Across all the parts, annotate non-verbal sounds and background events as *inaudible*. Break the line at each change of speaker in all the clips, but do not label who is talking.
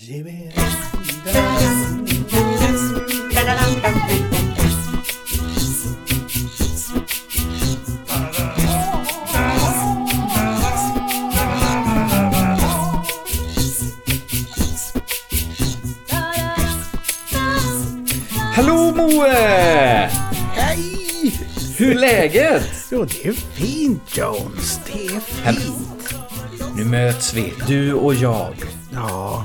Hallå Moe!
Hej!
Hur är läget?
Jo, det är fint Jones. Det är fint.
Nu möts vi, du och jag.
Ja,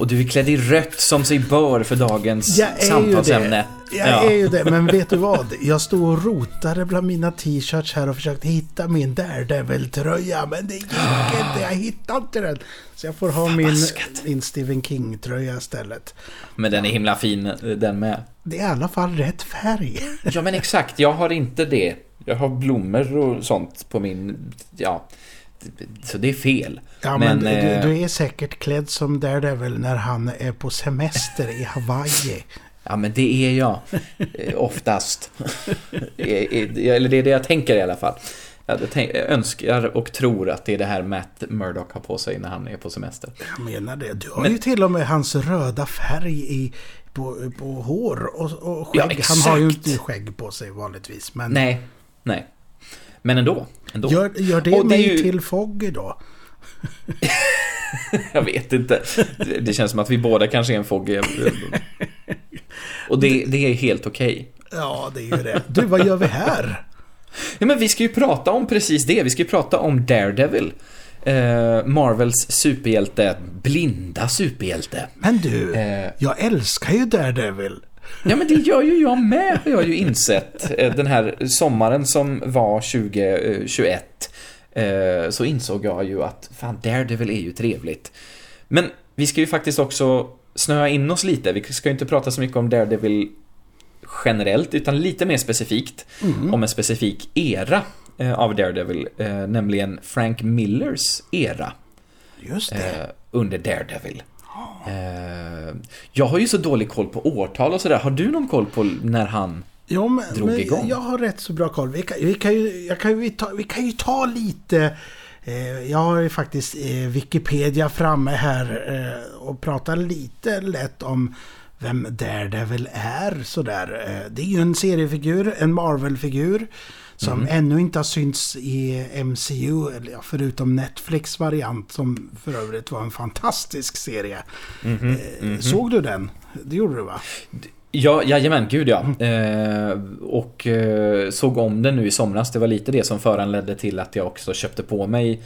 Och du är klädd i rött som sig bör för dagens samtalsämne.
Jag är ju det, men vet du vad? Jag stod och rotade bland mina t-shirts här och försökte hitta min Daredevil-tröja, men det gick inte. Jag hittade inte den. Så jag får ha min, min Stephen King-tröja istället.
Men den är himla fin den med.
Det är i alla fall rätt färg.
Ja men exakt, jag har inte det. Jag har blommor och sånt på min... Ja. Så det är fel.
Ja, men,
Men, eh,
du, du är säkert klädd som Daredevil när han är på semester i Hawaii.
Ja men det är jag. Eh, Oftast. *laughs* Eh, Eller det är det jag tänker i alla fall. Jag tänk- jag önskar och tror att det är det här Matt Murdock har på sig när han är på semester.
Jag menar det. Du har
Men-
ju till och med hans röda färg i, på, på hår och, och skägg.
Ja,
Han har ju inte skägg på sig vanligtvis. Men
Nej, nej. Men ändå. ändå.
gör, gör det
Och det
mig
ju-
till Foggy då? *laughs*
Jag vet inte. Det- känns som att vi båda kanske är en fogge. Och det, det är helt okej.
Ja, det är ju det. Du, vad gör vi här?
Ja, men vi ska ju prata om precis det. Vi ska ju prata om Daredevil. Eh, Marvels superhjälte, blinda superhjälte.
Men du,
Eh.
jag älskar ju Daredevil.
Ja, men det gör ju jag med, har jag ju insett. Eh, Den här sommaren som var 2021 eh, så insåg jag ju att fan, Daredevil är ju trevligt. Men vi ska ju faktiskt också snöa in oss lite. Vi ska ju inte prata så mycket om Daredevil generellt, utan lite mer specifikt om en specifik era eh, av Daredevil, nämligen Frank Millers era
Just det.
under Daredevil. Eh, jag har ju så dålig koll på årtal och sådär. Har du någon koll på när han...
Jo, men,
drog
men
igång.
jag har rätt så bra koll. Vi kan, vi kan, ju, kan, vi, ta, vi kan ju ta lite... Eh, jag har ju faktiskt eh, Wikipedia framme här eh, och pratar lite lätt om vem Daredevil är. Sådär. Eh, det är ju en seriefigur, en Marvel-figur. Som ännu inte har synts i MCU, eller förutom Netflix variant som för övrigt var en fantastisk serie. Eh, Såg du den? Det gjorde du va?
Ja, jajamän, gud ja. Eh, och eh, såg om den nu i somras. Det var lite det som föranledde till att jag också köpte på mig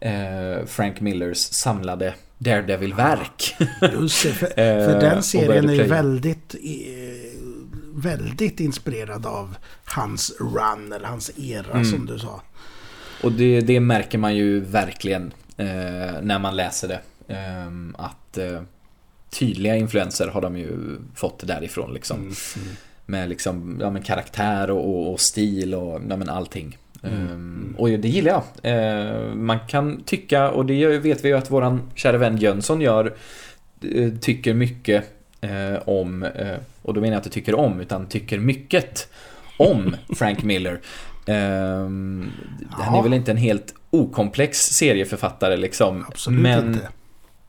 eh, Frank Millers samlade Daredevil-verk.
Just det, för, *laughs*
Eh,
för den serien är ju väldigt, eh, väldigt inspirerad av hans run, eller hans era
Mm.
som du sa.
Och det, det märker man ju verkligen eh, när man läser det. Eh, att eh, tydliga influenser har de ju fått därifrån liksom.
Mm.
Med liksom, ja men karaktär och, och, och stil och ja, men allting.
Mm.
Ehm, och det gillar jag. Eh, man kan tycka, och det vet vi ju att våran kära vän Jönsson gör, eh, tycker mycket om, eh, och då menar jag inte tycker om, utan tycker mycket om *laughs* Frank Miller. Ehm, han är
Ja.
väl inte en helt okomplex serieförfattare liksom.
Absolut
men
inte.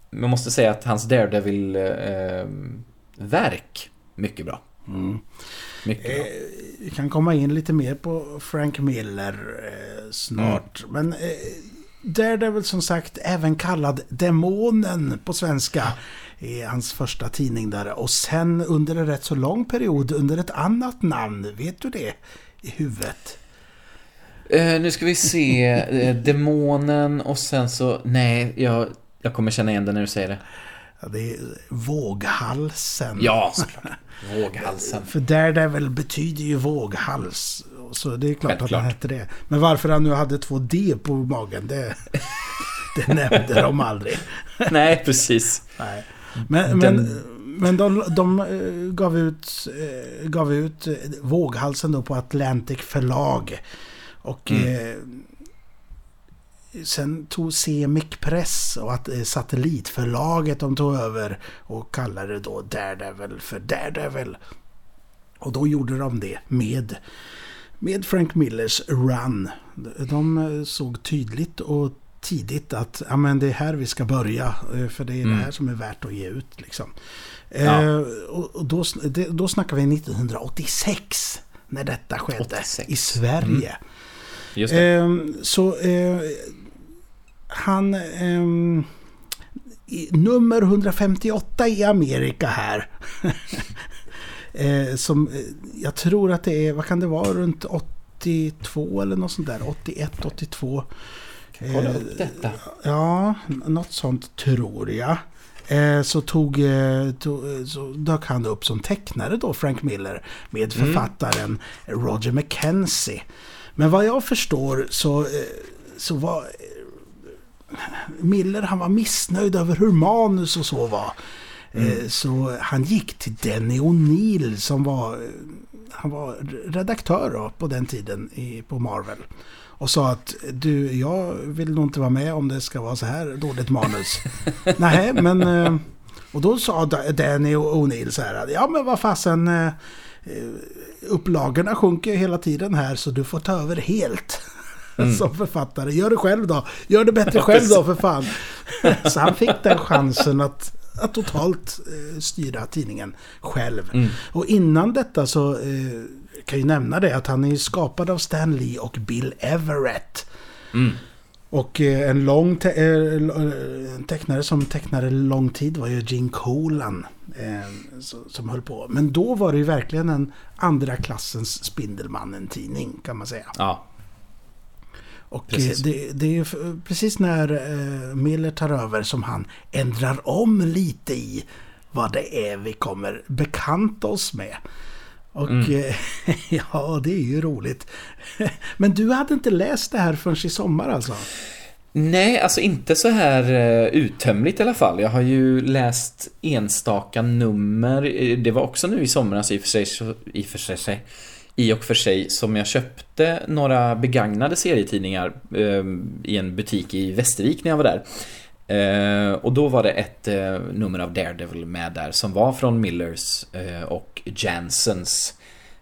man måste säga att hans Daredevil-verk, mycket bra.
Mm.
Mycket bra.
Eh, vi kan komma in lite mer på Frank Miller eh, snart.
Mm.
Men eh, Daredevil som sagt även kallad Demonen på svenska. I hans första tidning där. Och sen under en rätt så lång period under ett annat namn. Vet du det? I huvudet.
Eh, nu ska vi se. Eh, demonen och sen så... Nej, jag, jag kommer känna igen det när du säger det.
Ja, det är våghalsen.
Ja, såklart. Våghalsen. *laughs*
För Daredevil betyder ju våghals. Så det är klart att
Självklart.
han hette det. Men varför han nu hade två D på magen, det, *laughs* det nämnde de aldrig.
Nej, precis.
Nej. Men,
Den-
men, men de, de eh, gav ut, eh, gav ut eh, våghalsen då på Atlantic förlag. Och eh, sen tog Semic Press och att satellitförlaget de tog över och kallade det då Daredevil för Daredevil. Och då gjorde de det med, med Frank Millers Run. De såg tydligt och tidigt att ja, men det är här vi ska börja. eh, För det är
Mm.
det här som är värt att ge ut. Liksom.
Ja.
Eh, och då, det, då snackar vi 1986. När detta skedde
86.
i Sverige.
Just det.
Ehm, så eh, han... ehm, i, nummer 158 i Amerika här. *laughs* eh, som eh, jag tror att det är, vad kan det vara, runt 82 eller något sånt där. 81, 82.
Kolla
Eh,
upp detta.
Ja, något sånt tror jag. Eh, så, tog, eh, tog, så dök han upp som tecknare då, Frank Miller, med
Mm.
författaren Roger McKenzie. Men vad jag förstår så, så var Miller han var missnöjd över hur manus och så var. Eh, Så han gick till Denny O'Neill som var, han var redaktör då, på den tiden i, på Marvel. Och sa att du, jag vill nog inte vara med om det ska vara så här dåligt manus. *laughs* Nej, men... eh, Och då sa Da- Danny och O'Neill så här ja men vad fasen... eh, eh, Upplagorna sjunker hela tiden här så du får ta över helt. *laughs* Som författare. Gör det själv då. Gör det bättre själv då för fan. *laughs* så han fick den chansen att, att totalt styra tidningen själv.
Mm.
Och innan detta så kan jag nämna det att han är skapad av Stan Lee och Bill Everett.
Mm.
Och eh, en lång te- eh, eh, en tecknare som tecknade lång tid var ju Gene Colan. Eh, som höll på. Men då var det ju verkligen en andra klassens Spindelmannen-tidning kan man säga.
Ja.
Och det, det är ju precis när eh, Miller tar över som han ändrar om lite i vad det är vi kommer bekanta oss med. Och
Mm.
eh, *laughs* ja, det är ju roligt. *laughs* Men du hade inte läst det här förrän i sommar alltså?
Nej, alltså inte så här eh, uttömligt i alla fall. Jag har ju läst enstaka nummer. Eh, Det var också nu i somras i och för sig, i och för sig, i och för sig som jag köpte några begagnade serietidningar eh, i en butik i Västervik när jag var där. Och då var det ett nummer av Daredevil med där som var från Millers eh, och Jansens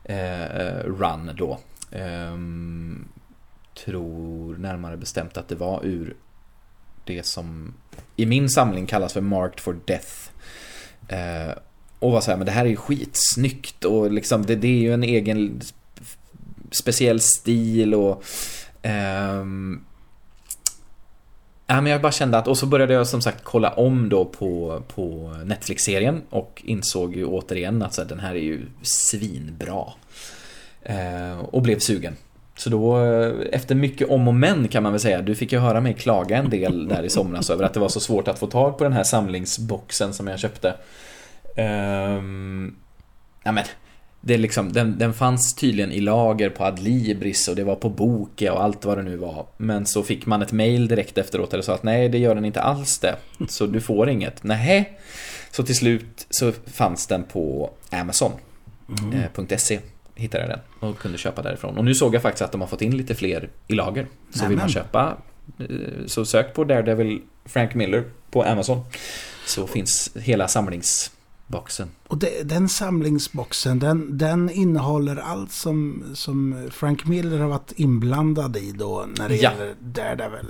eh, run då. Ehm, tror närmare bestämt att det var ur det som i min samling kallas för Marked for Death. Eh, och var såhär, men det här är ju skitsnyggt och liksom det, det är ju en egen speciell stil och ehm, Ja, men jag bara kände att, och så började jag som sagt kolla om då på, på Netflix-serien och insåg ju återigen att så här, den här är ju svinbra. Eh, och blev sugen. Så då, eh, efter mycket om och men kan man väl säga, du fick ju höra mig klaga en del där i somras över att det var så svårt att få tag på den här samlingsboxen som jag köpte. Eh, ja men, det liksom, den, den fanns tydligen i lager på Adlibris och det var på Boke och allt vad det nu var. Men så fick man ett mail direkt efteråt där det sa att nej, det gör den inte alls det. Så du får inget. Nej. Så till slut så fanns den på Amazon.se hittade jag den och kunde köpa därifrån. Och nu såg jag faktiskt att de har fått in lite fler i lager. Så vill man
Nämen.
köpa eh, så sök på Daredevil Frank Miller på Amazon. Så finns hela samlingsboxen.
Och det, den samlingsboxen, den, den innehåller allt som, som Frank Miller har varit inblandad i då när det
Ja.
gäller Daredevil.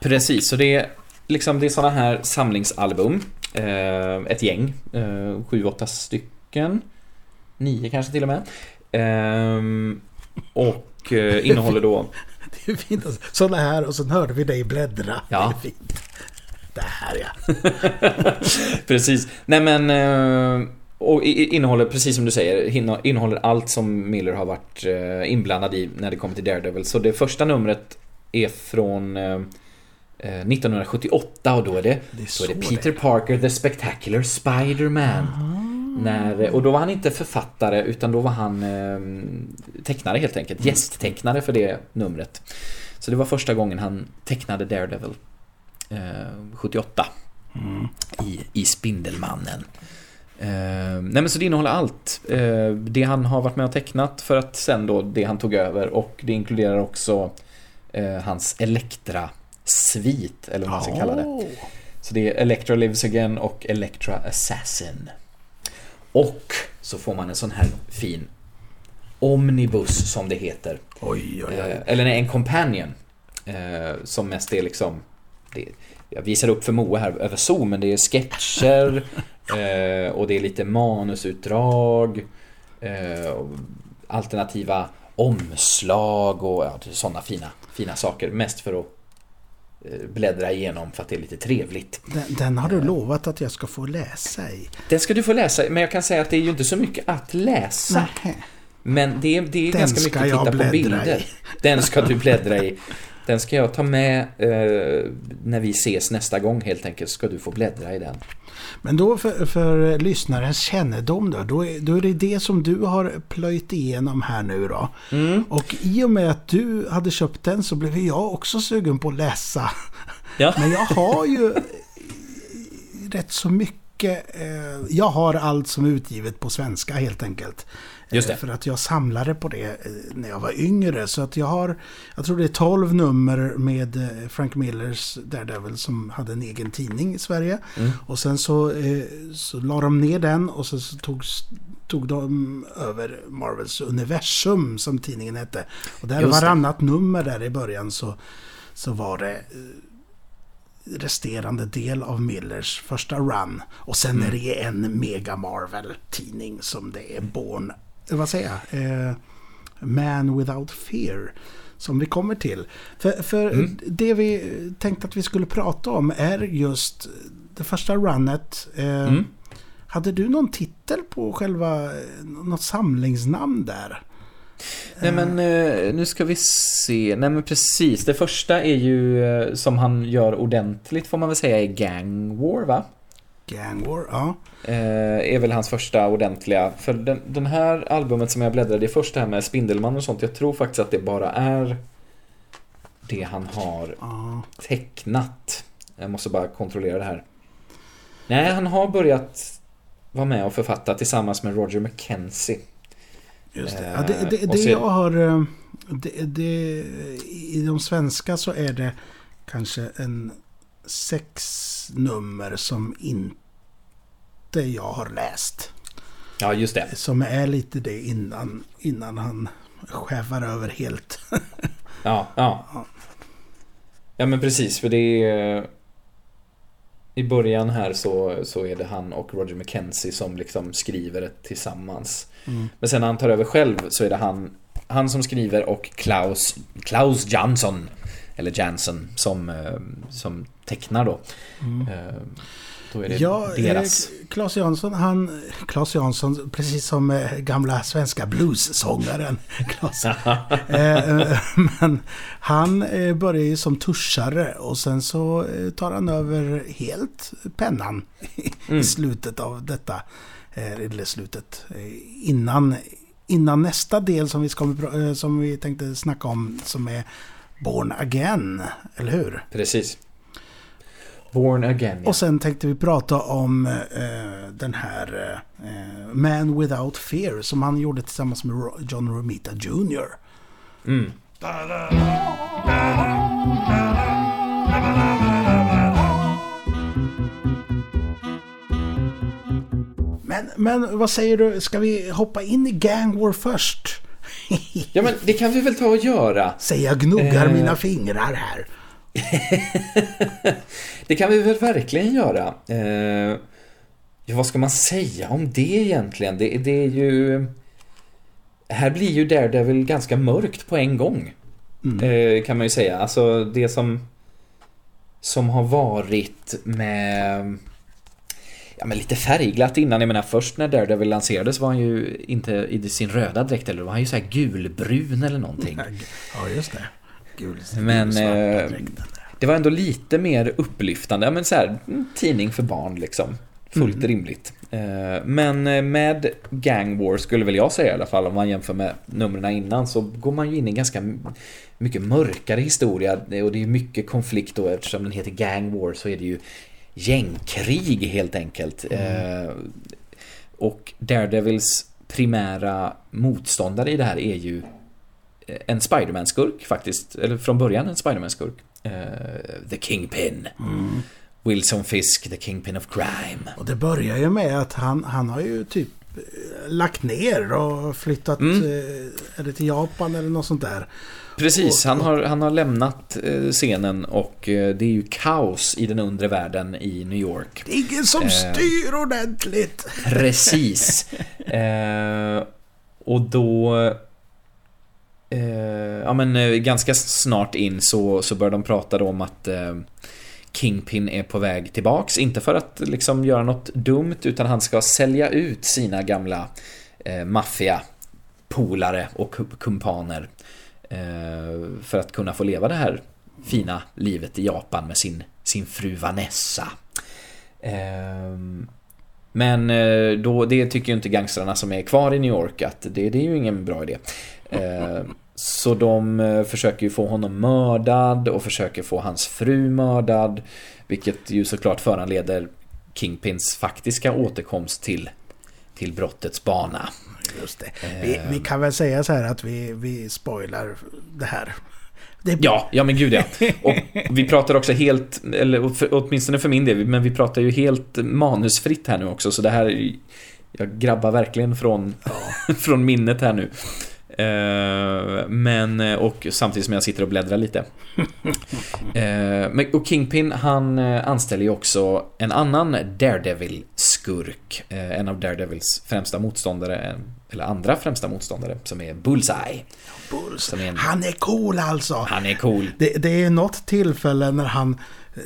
Precis, så det är liksom det är sådana här samlingsalbum. Eh, ett gäng, eh, sju, åtta stycken. Nio kanske till och med. Ehm, och eh, innehåller då *laughs*
Det är fint. Alltså. Sådana här och sen hörde vi dig bläddra.
Ja.
Det är fint. Det här ja. *laughs*
Precis. Nej men... eh, Och innehåller, precis som du säger, innehåller allt som Miller har varit eh, inblandad i när det kommer till Daredevil. Så det första numret är från eh, eh, 1978 och då är det,
Det är
då är det
så
Peter
det.
Parker, The Spectacular Spider-Man. När, och då var han inte författare utan då var han eh, tecknare helt enkelt. Gästtecknare för det numret. Så det var första gången han tecknade Daredevil. Eh, 78
Mm.
i, i Spindelmannen. Eh, nej men så det innehåller allt. Eh, det han har varit med och tecknat för att sen då det han tog över och det inkluderar också eh, hans Elektra-svit eller vad man ska kalla det. Så det är Electra Lives Again och Electra Assassin. Och så får man en sån här fin Omnibus som det heter.
Oj, oj,
Eh,
oj.
eller nej, en Companion. Eh, som mest är liksom det, jag visar upp för Moa här över Zoom, men det är sketcher *laughs* eh, och det är lite manusutdrag. Eh, och alternativa omslag och ja, sådana fina, fina saker. Mest för att eh, bläddra igenom för att det är lite trevligt.
Den, den, har du lovat att jag ska få läsa i.
Den ska du få läsa, men jag kan säga att det är ju inte så mycket att läsa.
Nej.
Men det är, det är ganska mycket att titta på bilder. I. Den ska du bläddra i. *laughs* Den ska jag ta med eh, när vi ses nästa gång helt enkelt. Ska du få bläddra i den.
Men då för, för lyssnarens kännedom då, då är, då är det det som du har plöjt igenom här nu då.
Mm.
Och i och med att du hade köpt den så blev jag också sugen på att läsa.
Ja.
Men jag har ju rätt så mycket. Eh, jag har allt som är utgivet på svenska helt enkelt.
Just det.
Eh, för att jag samlade på det eh, när jag var yngre. Så att jag har, jag tror det är 12 nummer med eh, Frank Millers Daredevil som hade en egen tidning i Sverige.
Mm.
Och sen så, så la de ner den och så, så tog, tog de över Marvels universum som tidningen hette. Och där varannat nummer där i början så, så var det resterande del av Millers första run. Och sen mm. är det en Mega Marvel-tidning som det är Born vad säger jag? Eh, Man Without Fear. Som vi kommer till. För, för mm. det vi tänkte att vi skulle prata om är just det första runnet. Eh, mm. Hade du någon titel på själva, något samlingsnamn där?
Nej men eh, nu ska vi se. Nej men precis. Det första är ju eh, som han gör ordentligt får man väl säga är Gang War va?
Gang War, ja.
Eh, är väl hans första ordentliga. För den, den här albumet som jag bläddrade, det första här med Spindelmannen och sånt. Jag tror faktiskt att det bara är det han har
ja.
tecknat. Jag måste bara kontrollera det här. Nej, han har börjat vara med och författa tillsammans med Roger McKenzie.
Just det. Ja, det, det, det jag har... Eh, det, det, I de svenska så är det kanske en sex nummer som inte jag har läst.
Ja, just det.
Som är lite det innan, innan han skävar över helt.
ja, ja. Ja, men precis. För det är... I början här så, så är det han och Roger McKenzie som liksom skriver det tillsammans.
Mm.
Men sen när han tar över själv så är det han, han som skriver och Klaus, Klaus Jansson eller Jansen som, eh, som tecknar då.
Mm.
Eh, då är det
ja,
deras.
Claes Jansson, han... Claes Jansson, precis som eh, gamla svenska bluessångaren. *laughs* men han börjar ju som tuschare och sen så tar han över helt pennan *laughs* mm. i slutet av detta. Eller slutet. Innan, innan nästa del som vi, ska, som vi tänkte snacka om som är Born Again, eller hur?
Precis. Born Again.
Ja. Och sen tänkte vi prata om eh, den här eh, Man Without Fear som han gjorde tillsammans med John Romita Jr.
Mm.
Men, men vad säger du, ska vi hoppa in i Gang War först?
ja, men det kan vi väl ta och göra.
Säg jag gnuggar eh... mina fingrar här. *laughs*
det kan vi väl verkligen göra. Eh... Ja, vad ska man säga om det egentligen? Det, det är ju... Här blir ju Daredevil ganska mörkt på en gång. Mm. Eh, kan man ju säga. Alltså det som... Som har varit med ja, men lite färgglatt innan. Jag menar först när Daredevil lanserades var han ju inte i sin röda dräkt eller var han ju så här gulbrun eller någonting.
Ja, just det. Gul,
men eh, det var ändå lite mer upplyftande. Ja, men så här, tidning för barn liksom. Fullt mm. rimligt. Eh, men eh, med Gang War skulle väl jag säga i alla fall om man jämför med numren innan så går man ju in i en ganska mycket mörkare historia och det är mycket konflikt då eftersom den heter Gang War så är det ju gängkrig helt enkelt. Mm. Eh, och Daredevils primära motståndare i det här är ju en Spiderman-skurk faktiskt. Eller från början en Spiderman-skurk. Eh, The Kingpin.
Mm.
Wilson Fisk, The Kingpin of Crime.
Och det börjar ju med att han, han har ju typ lagt ner och flyttat
Mm.
eh, till Japan eller något sånt där.
Precis, han har, han har lämnat eh, scenen och eh, det är ju kaos i den undre världen i New York.
Det är ingen som
Eh.
styr ordentligt.
Precis. *laughs* Eh, och då... Eh, ja men eh, ganska snart in så, så börjar de prata då om att eh, Kingpin är på väg tillbaks. Inte för att liksom göra något dumt utan han ska sälja ut sina gamla eh, maffia polare och kumpaner. Eh, för att kunna få leva det här fina livet i Japan med sin, sin fru Vanessa. Eh, men då, det tycker ju inte gangstrarna som är kvar i New York att det, det är ju ingen bra idé. Så de eh, försöker ju få honom mördad och försöker få hans fru mördad. Vilket ju såklart föranleder Kingpins faktiska återkomst till, till brottets bana.
Just det. Vi, vi kan väl säga så här att vi, vi spoilar det här. Det,
Ja, ja men gud ja. Och vi pratar också helt, eller för, åtminstone för min del, men vi pratar ju helt manusfritt här nu också. Så det här, jag grabbar verkligen från, *laughs* från minnet här nu. Eh, men, eh, och samtidigt som jag sitter och bläddrar lite. *laughs* Eh, och Kingpin, han anställer ju också en annan Daredevil-skurk. En av Daredevils främsta motståndare, eller andra främsta motståndare, som är Bullseye.
Bulls.
Som är en-
Han är cool alltså.
Han är cool.
Det, det är något tillfälle när han...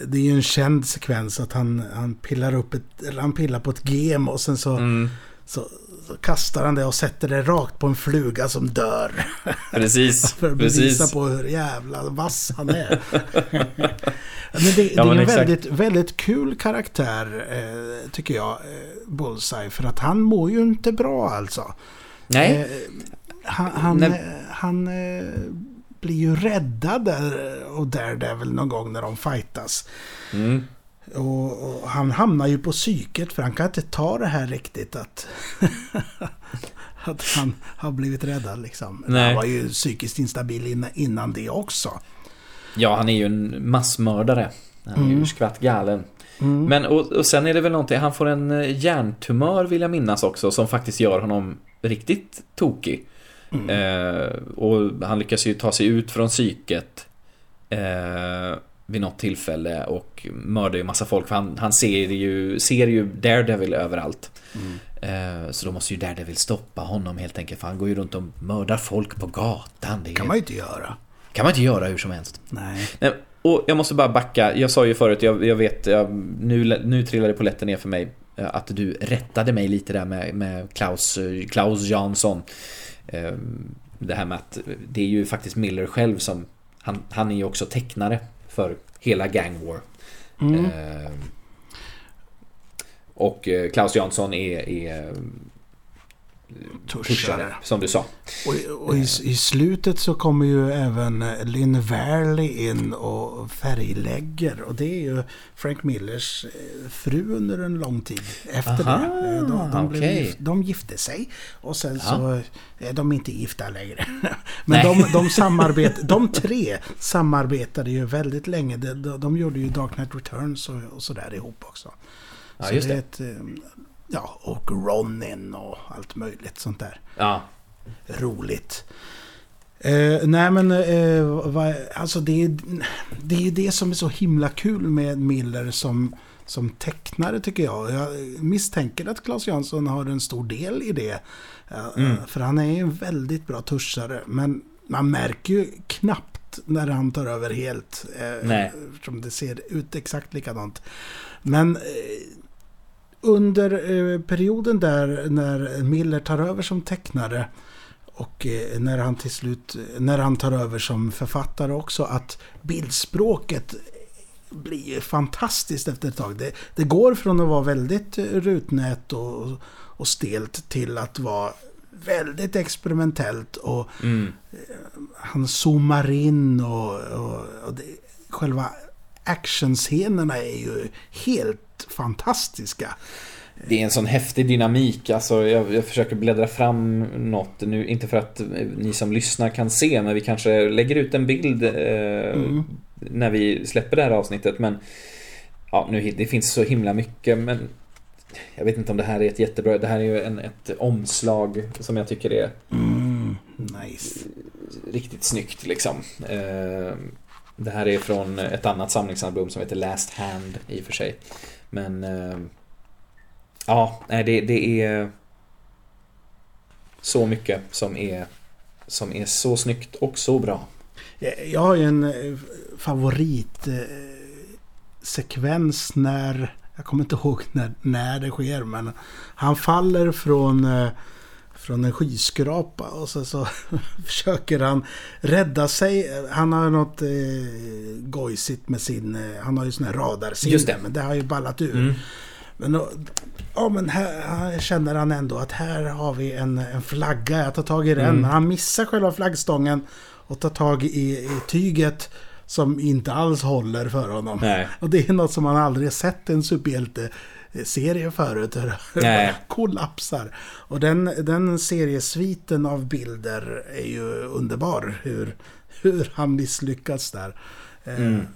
Det är ju en känd sekvens att han, han pillar upp ett... Eller han pillar på ett gem och sen så,
Mm.
så kastar han det och sätter det rakt på en fluga som dör.
Precis, *laughs*
För att bevisa
precis.
på hur jävla vass han är. *laughs* men det, det
Ja,
är
men
en
exakt.
väldigt, väldigt kul karaktär, eh, tycker jag, eh, Bullseye. För att han mår ju inte bra alltså.
Nej,
Eh, han han,
Nej.
eh, han eh, blir ju räddad där och Daredevil någon gång när de fightas.
mm.
Och, och han hamnar ju på psyket för han kan inte ta det här riktigt att, *laughs* att han har blivit räddad liksom.
Nej.
Han var ju psykiskt instabil innan, innan det också.
ja han är ju en massmördare. Han är ju
Mm.
skvatt galen.
Mm.
Men och, och sen är det väl någonting, han får en eh, hjärntumör vill jag minnas också som faktiskt gör honom riktigt tokig.
Mm.
Eh, och han lyckas ju ta sig ut från psyket eh, vid något tillfälle och mördar ju massa folk för han, han ser, ju, ser ju Daredevil överallt.
Mm.
Eh, så då måste ju Daredevil stoppa honom helt enkelt för han går ju runt och mördar folk på gatan. Det
kan man ju inte göra.
kan man inte göra hur som helst.
Nej.
Nej, och jag måste bara backa. Jag sa ju förut, jag, jag vet, jag, nu, nu trillade polletten ner för mig. eh, Att du rättade mig lite där med, med Klaus, eh, Klaus Jansson. Det här med att det är ju faktiskt Miller själv som... Han, han är ju också tecknare för hela Gang War.
Mm.
Eh, Och eh, Klaus Jansson är, är tuschare, som du sa.
Och, och i, i slutet så kommer ju även eh, Lynn Varley in och färglägger. Och det är ju Frank Millers eh, fru under en lång tid efter
Aha,
det. Eh, De, de, blev gift, de gifte sig och sen
Ja.
så är de inte gifta längre. *laughs* Men de, de, samarbet, de tre samarbetade ju väldigt länge. De, de, de gjorde ju Dark Knight Returns och, och sådär ihop också.
Ja,
så
just
det. är ett, eh, ja, och Ronin och allt möjligt sånt där
Ja,
roligt. Eh, nej men, eh, vad, alltså det är, det är det som är så himla kul med Miller som, som tecknare tycker jag. Jag misstänker att Claes Jansson har en stor del i det. Eh,
Mm.
För han är ju en väldigt bra tuschare. Men man märker ju knappt när han tar över helt. Eh,
Nej.
Eftersom det ser ut exakt likadant. Men eh, under eh, perioden där när Miller tar över som tecknare och eh, när han till slut, när han tar över som författare också, att bildspråket blir fantastiskt efter ett tag. Det, det går från att vara väldigt eh, rutnät och, och stelt till att vara väldigt experimentellt och
mm.
han zoomar in och, och, och det, själva actionscenerna är ju helt fantastiska.
Det är en sån häftig dynamik. Alltså, jag, jag försöker bläddra fram något nu. Inte för att eh, ni som lyssnar kan se, men vi kanske lägger ut en bild eh,
Mm.
när vi släpper det här avsnittet. Men ja, nu, det finns så himla mycket. Men Jag vet inte om det här är ett jättebra... Det här är ju en, ett omslag som jag tycker är
Mm, nice.
riktigt snyggt liksom. Eh, det här är från ett annat samlingsalbum som heter Last Hand i och för sig. Men... Eh, ja, nej, det, det är... Så mycket som är... Som är så snyggt och så bra.
Eh, jag- har ju en eh, favoritsekvens när, jag kommer inte ihåg när, när det sker, men han faller från, eh, från en skyskrapa och så, så *laughs* försöker han rädda sig. Han har något eh, gojsigt med sin, eh, han har ju sån här radarsinne, men det har ju ballat ur.
Mm.
Men då, ja, men här, här känner han ändå att här har vi en, en flagga. Jag tar tag i den.
Mm.
Men han missar själva flaggstången och tar tag i, i tyget som inte alls håller för honom.
Nej.
Och det är något som man aldrig sett en superhjälte-serie förut. *laughs*
Nej.
kollapsar. Och den, den seriesviten av bilder är ju underbar. Hur, hur han misslyckas där. Eh,
Mm.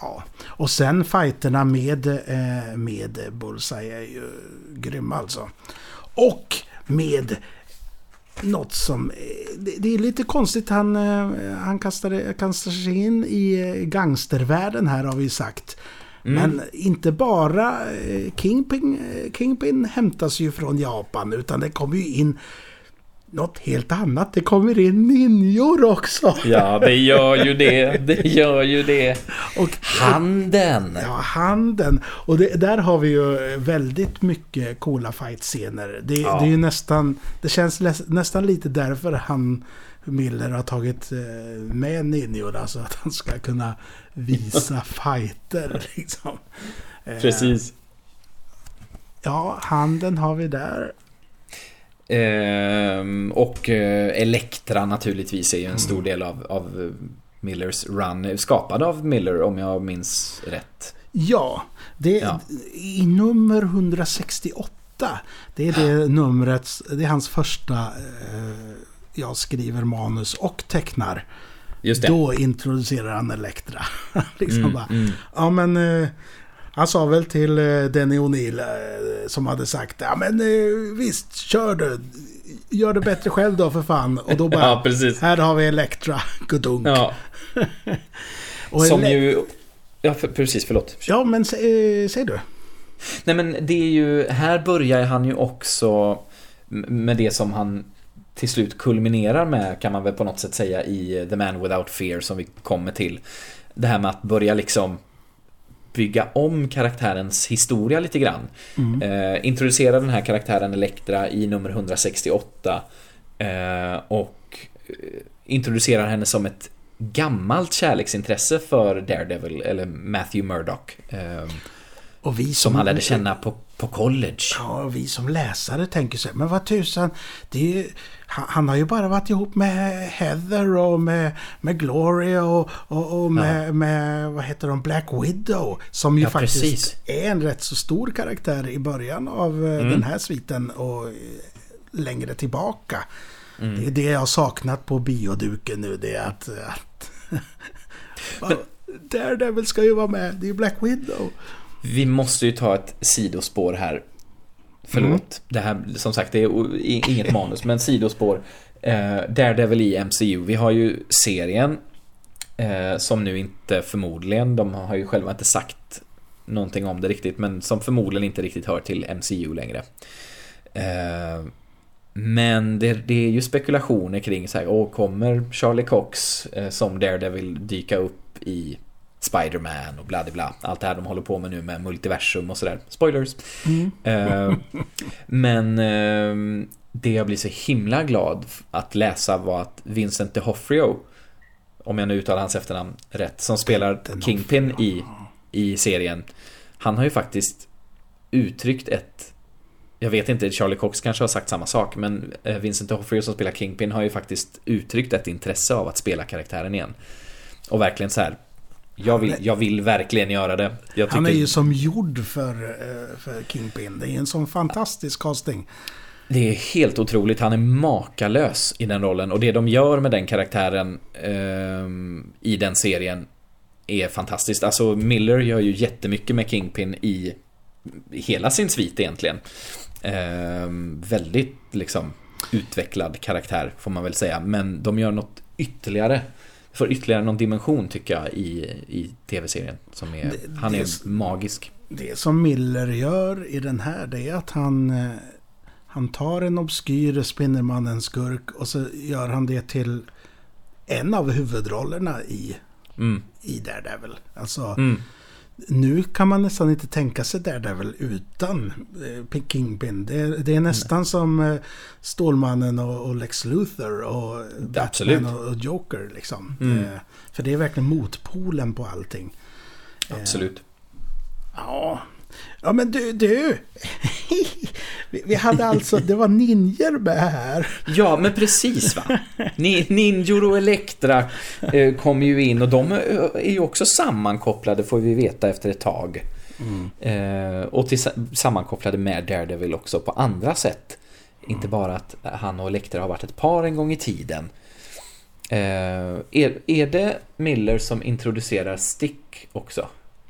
Ja, och sen fighterna med, eh, med Bullseye är ju grymma alltså. Och med något som... eh, Det, är lite konstigt. Han, han kastar sig in i gangstervärlden här har vi sagt.
Mm.
Men inte bara eh, Kingpin, eh, Kingpin hämtas ju från Japan utan det kommer ju in något helt annat. Det kommer in ninjor också.
Ja, det gör ju det. *laughs* Det gör ju det.
Och,
Handen!
Ja, handen. Och det, där har vi ju väldigt mycket coola fight-scener. Det,
Ja.
det är ju nästan... Det känns nästan lite därför han, Miller, har tagit eh, med ninjorna. Så att han ska kunna visa *laughs* fighter liksom. Eh,
Precis.
Ja, handen har vi där.
Ehm, och eh, Elektra naturligtvis är ju en stor del av, av Millers run. Skapad av Miller om jag minns rätt.
Ja, det
Ja.
i nummer 168. Det är det numret, det är hans första eh, jag skriver manus och tecknar. Då introducerar han Elektra. *laughs* liksom
Mm,
bara,
mm.
ja men eh, han sa väl till eh, Denny O'Neill eh, som hade sagt ja men eh, visst, kör du. Gör det bättre själv då för fan. Och då *laughs* bara,
Ja, precis.
här har vi Elektra, Gudunk.
Ja, *laughs* som ju... Ja, för, precis, förlåt.
Ja men eh, säg du.
Nej men det är ju, här börjar han ju också med det som han till slut kulminerar med kan man väl på något sätt säga i The Man Without Fear som vi kommer till. Det här med att börja liksom bygga om karaktärens historia lite grann. Eh, introducera den här karaktären Elektra i nummer 168 eh, och eh, introducerar henne som ett gammalt kärleksintresse för Daredevil eller Matthew Murdock. Eh,
Och vi
som han lärde känna på, på college.
Ja, och vi som läsare tänker så här, men vad tusan, det är ju, han, han har ju bara varit ihop med Heather och med, med Gloria och, och, och med, med, vad heter de, Black Widow. Som ju
Ja,
faktiskt
precis.
är en rätt så stor karaktär i början av eh,
Mm.
den här sviten och eh, längre tillbaka.
Mm.
Det är det jag har saknat på bioduken nu, det är att... att *laughs* Ja, Daredevil ska ju vara med, det är ju Black Widow.
Vi måste ju ta ett sidospår här. Förlåt.
Mm.
Det här, som sagt, det är inget manus, men sidospår. Eh, Daredevil i MCU. Vi har ju serien. Eh, som nu inte förmodligen, de har ju själva inte sagt någonting om det riktigt, men som förmodligen inte riktigt hör till MCU längre. Eh, men det, det är ju spekulationer kring så här, åh, kommer Charlie Cox eh, som Daredevil dyka upp i Spider-Man och bla bla Allt det här de håller på med nu med multiversum och sådär. Spoilers. Eh, men eh, det jag blir så himla glad att läsa var att Vincent D'Onofrio, om jag nu uttalar hans efternamn rätt, som spelar. Kingpin i, i serien. Han har ju faktiskt uttryckt ett jag vet inte, Charlie Cox kanske har sagt samma sak, men eh, Vincent D'Onofrio som spelar Kingpin har ju faktiskt uttryckt ett intresse av att spela karaktären igen. Och verkligen så här. Jag vill, jag vill verkligen göra det. Jag
Han är
tycker-
ju som gjord för, eh, för Kingpin. Det är en sån fantastisk casting.
Det är helt otroligt. Han är makalös i den rollen. Och det de gör med den karaktären ehm, i den serien är fantastiskt. Alltså Miller gör ju jättemycket med Kingpin i hela sin svit egentligen. Eh, väldigt liksom utvecklad karaktär får man väl säga. Men de gör något ytterligare. För ytterligare någon dimension tycker jag i, i tv-serien. Som är,
Det-
han är
det-
magisk.
Det som Miller gör i den här det är att han, eh, han tar en obskyr Spindelmannen-skurk och så gör han det till en av huvudrollerna i,
Mm,
i Daredevil. Alltså,
mm,
nu kan man nästan inte tänka sig Daredevil utan eh, Kingpin. Det, det är nästan som eh, Stålmannen och, Lex Luthor och
absolut.
Batman och, och Joker. Liksom.
Mm.
Eh, för det är verkligen motpolen på allting.
absolut.
Ja, ja men du, du. *laughs* vi, hade alltså, det var ninjor med här.
Ja, men precis va. Ni- Ninjor och Elektra eh, kommer ju in och de eh, är ju också sammankopplade får vi veta efter ett tag. Eh, och sammankopplade med Daredevil också på andra sätt. Inte bara att han och Elektra har varit ett par en gång i tiden. Är, är det Miller som introducerar Stick också?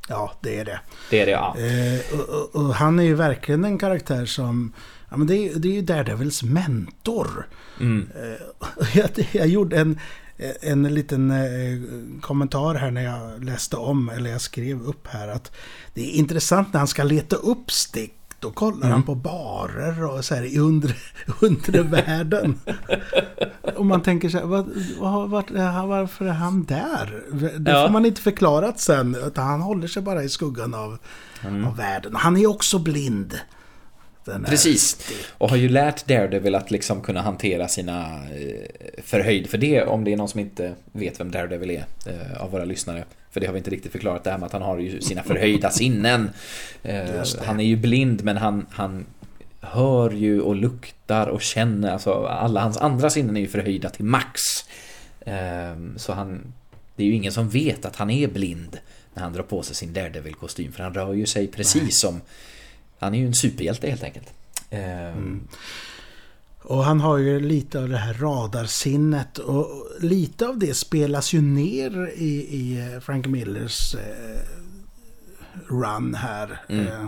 Ja, det är det.
Det är det, ja.
Eh, och, och, och han är ju verkligen en karaktär som... Ja, men det, är, det är ju Daredevils mentor.
Mm.
Eh, *laughs* jag, jag gjorde en, en liten eh, kommentar här när jag läste om, eller jag skrev upp här, att det är intressant när han ska leta upp Stick. Då kollar han på barer och så här i undre, *laughs* undre världen. *laughs* och man tänker så här, vad, vart, varför är han där? Det
Ja.
får man inte förklarat sen. Utan han håller sig bara i skuggan av, av världen. Han är också blind.
Precis. Och har ju lärt Daredevil att liksom kunna hantera sina eh, förhöjd. För det, om det är någon som inte vet vem Daredevil är eh, av våra lyssnare. För det har vi inte riktigt förklarat det här med att han har ju sina förhöjda sinnen. Eh, han är ju blind men han, han hör ju och luktar och känner. Alltså alla hans andra sinnen är ju förhöjda till max. Eh, så han, det är ju ingen som vet att han är blind när han drar på sig sin Daredevil-kostym. För han rör ju sig precis som... Han är ju en superhjälte helt enkelt. Eh,
Och han har ju lite av det här radarsinnet och lite av det spelas ju ner i, i Frank Millers eh, run här.
Mm.
Eh,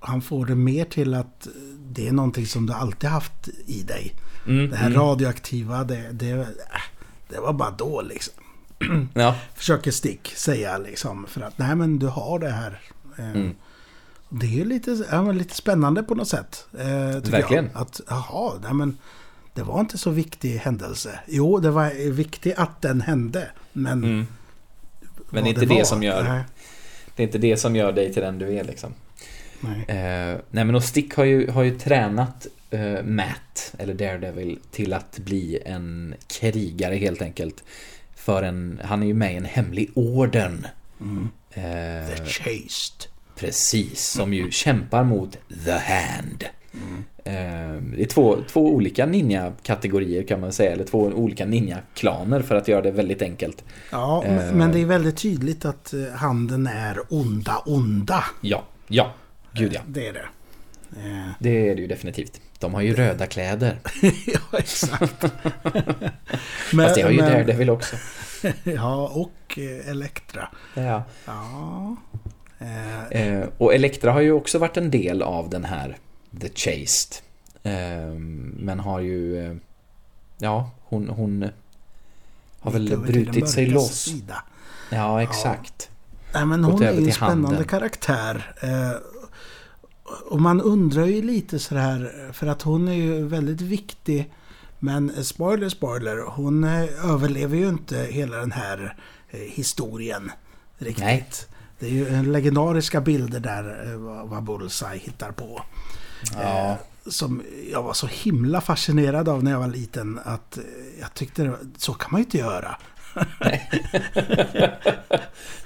han får det mer till att det är någonting som du alltid haft i dig.
Mm,
Det här
mm.
radioaktiva, det, det, äh, det var bara då liksom.
Ja, *clears throat*
Försöker Stick säga liksom. För att nej men du har det här. Eh,
Mm.
Det är lite, ja, lite spännande på något sätt. Eh, tycker
Verkligen.
Jag. Att jaha, nej men det var inte så viktig händelse. Jo, det var viktigt att den hände. Men
mm. Men det är inte det
var,
som gör-
Nej,
det är inte det som gör dig till den du är liksom.
nej.
Eh, nej men och Stick har ju, har ju tränat eh, Matt, eller Daredevil, till att bli en krigare helt enkelt. För en, han är ju med i en hemlig orden.
Mm.
Eh,
The Chased.
Precis, som ju kämpar mot The Hand. Eh, Det är två, två olika ninja-kategorier kan man säga, eller två olika ninja-klaner för att göra det väldigt enkelt.
Ja,
Eh.
men det är väldigt tydligt att eh, handen är onda, onda.
Ja, ja, gud ja.
Det är det. Eh,
Det är det ju definitivt. De har ju röda kläder. *laughs*
ja, exakt. men, *laughs*
Fast det har ju
men-
Daredevil också. *laughs*
Ja, och eh, Elektra.
Ja.
Ja. Eh,
och Elektra har ju också varit en del av den här The Chased. Eh, men har ju... Eh, ja, hon, hon har väl brutit sig loss.
Sida.
Ja, exakt.
Nej, men hon är ju en spännande
handen.
karaktär. Eh, och man undrar ju lite sådär, för att hon är ju väldigt viktig. Men spoiler, spoiler, hon överlever ju inte hela den här historien riktigt.
Nej.
Det är ju en legendariska bilder där eh, vad Bullseye hittar på.
Ja.
Eh, som jag var så himla fascinerad av när jag var liten att eh, jag tyckte var, så kan man ju inte göra. *laughs*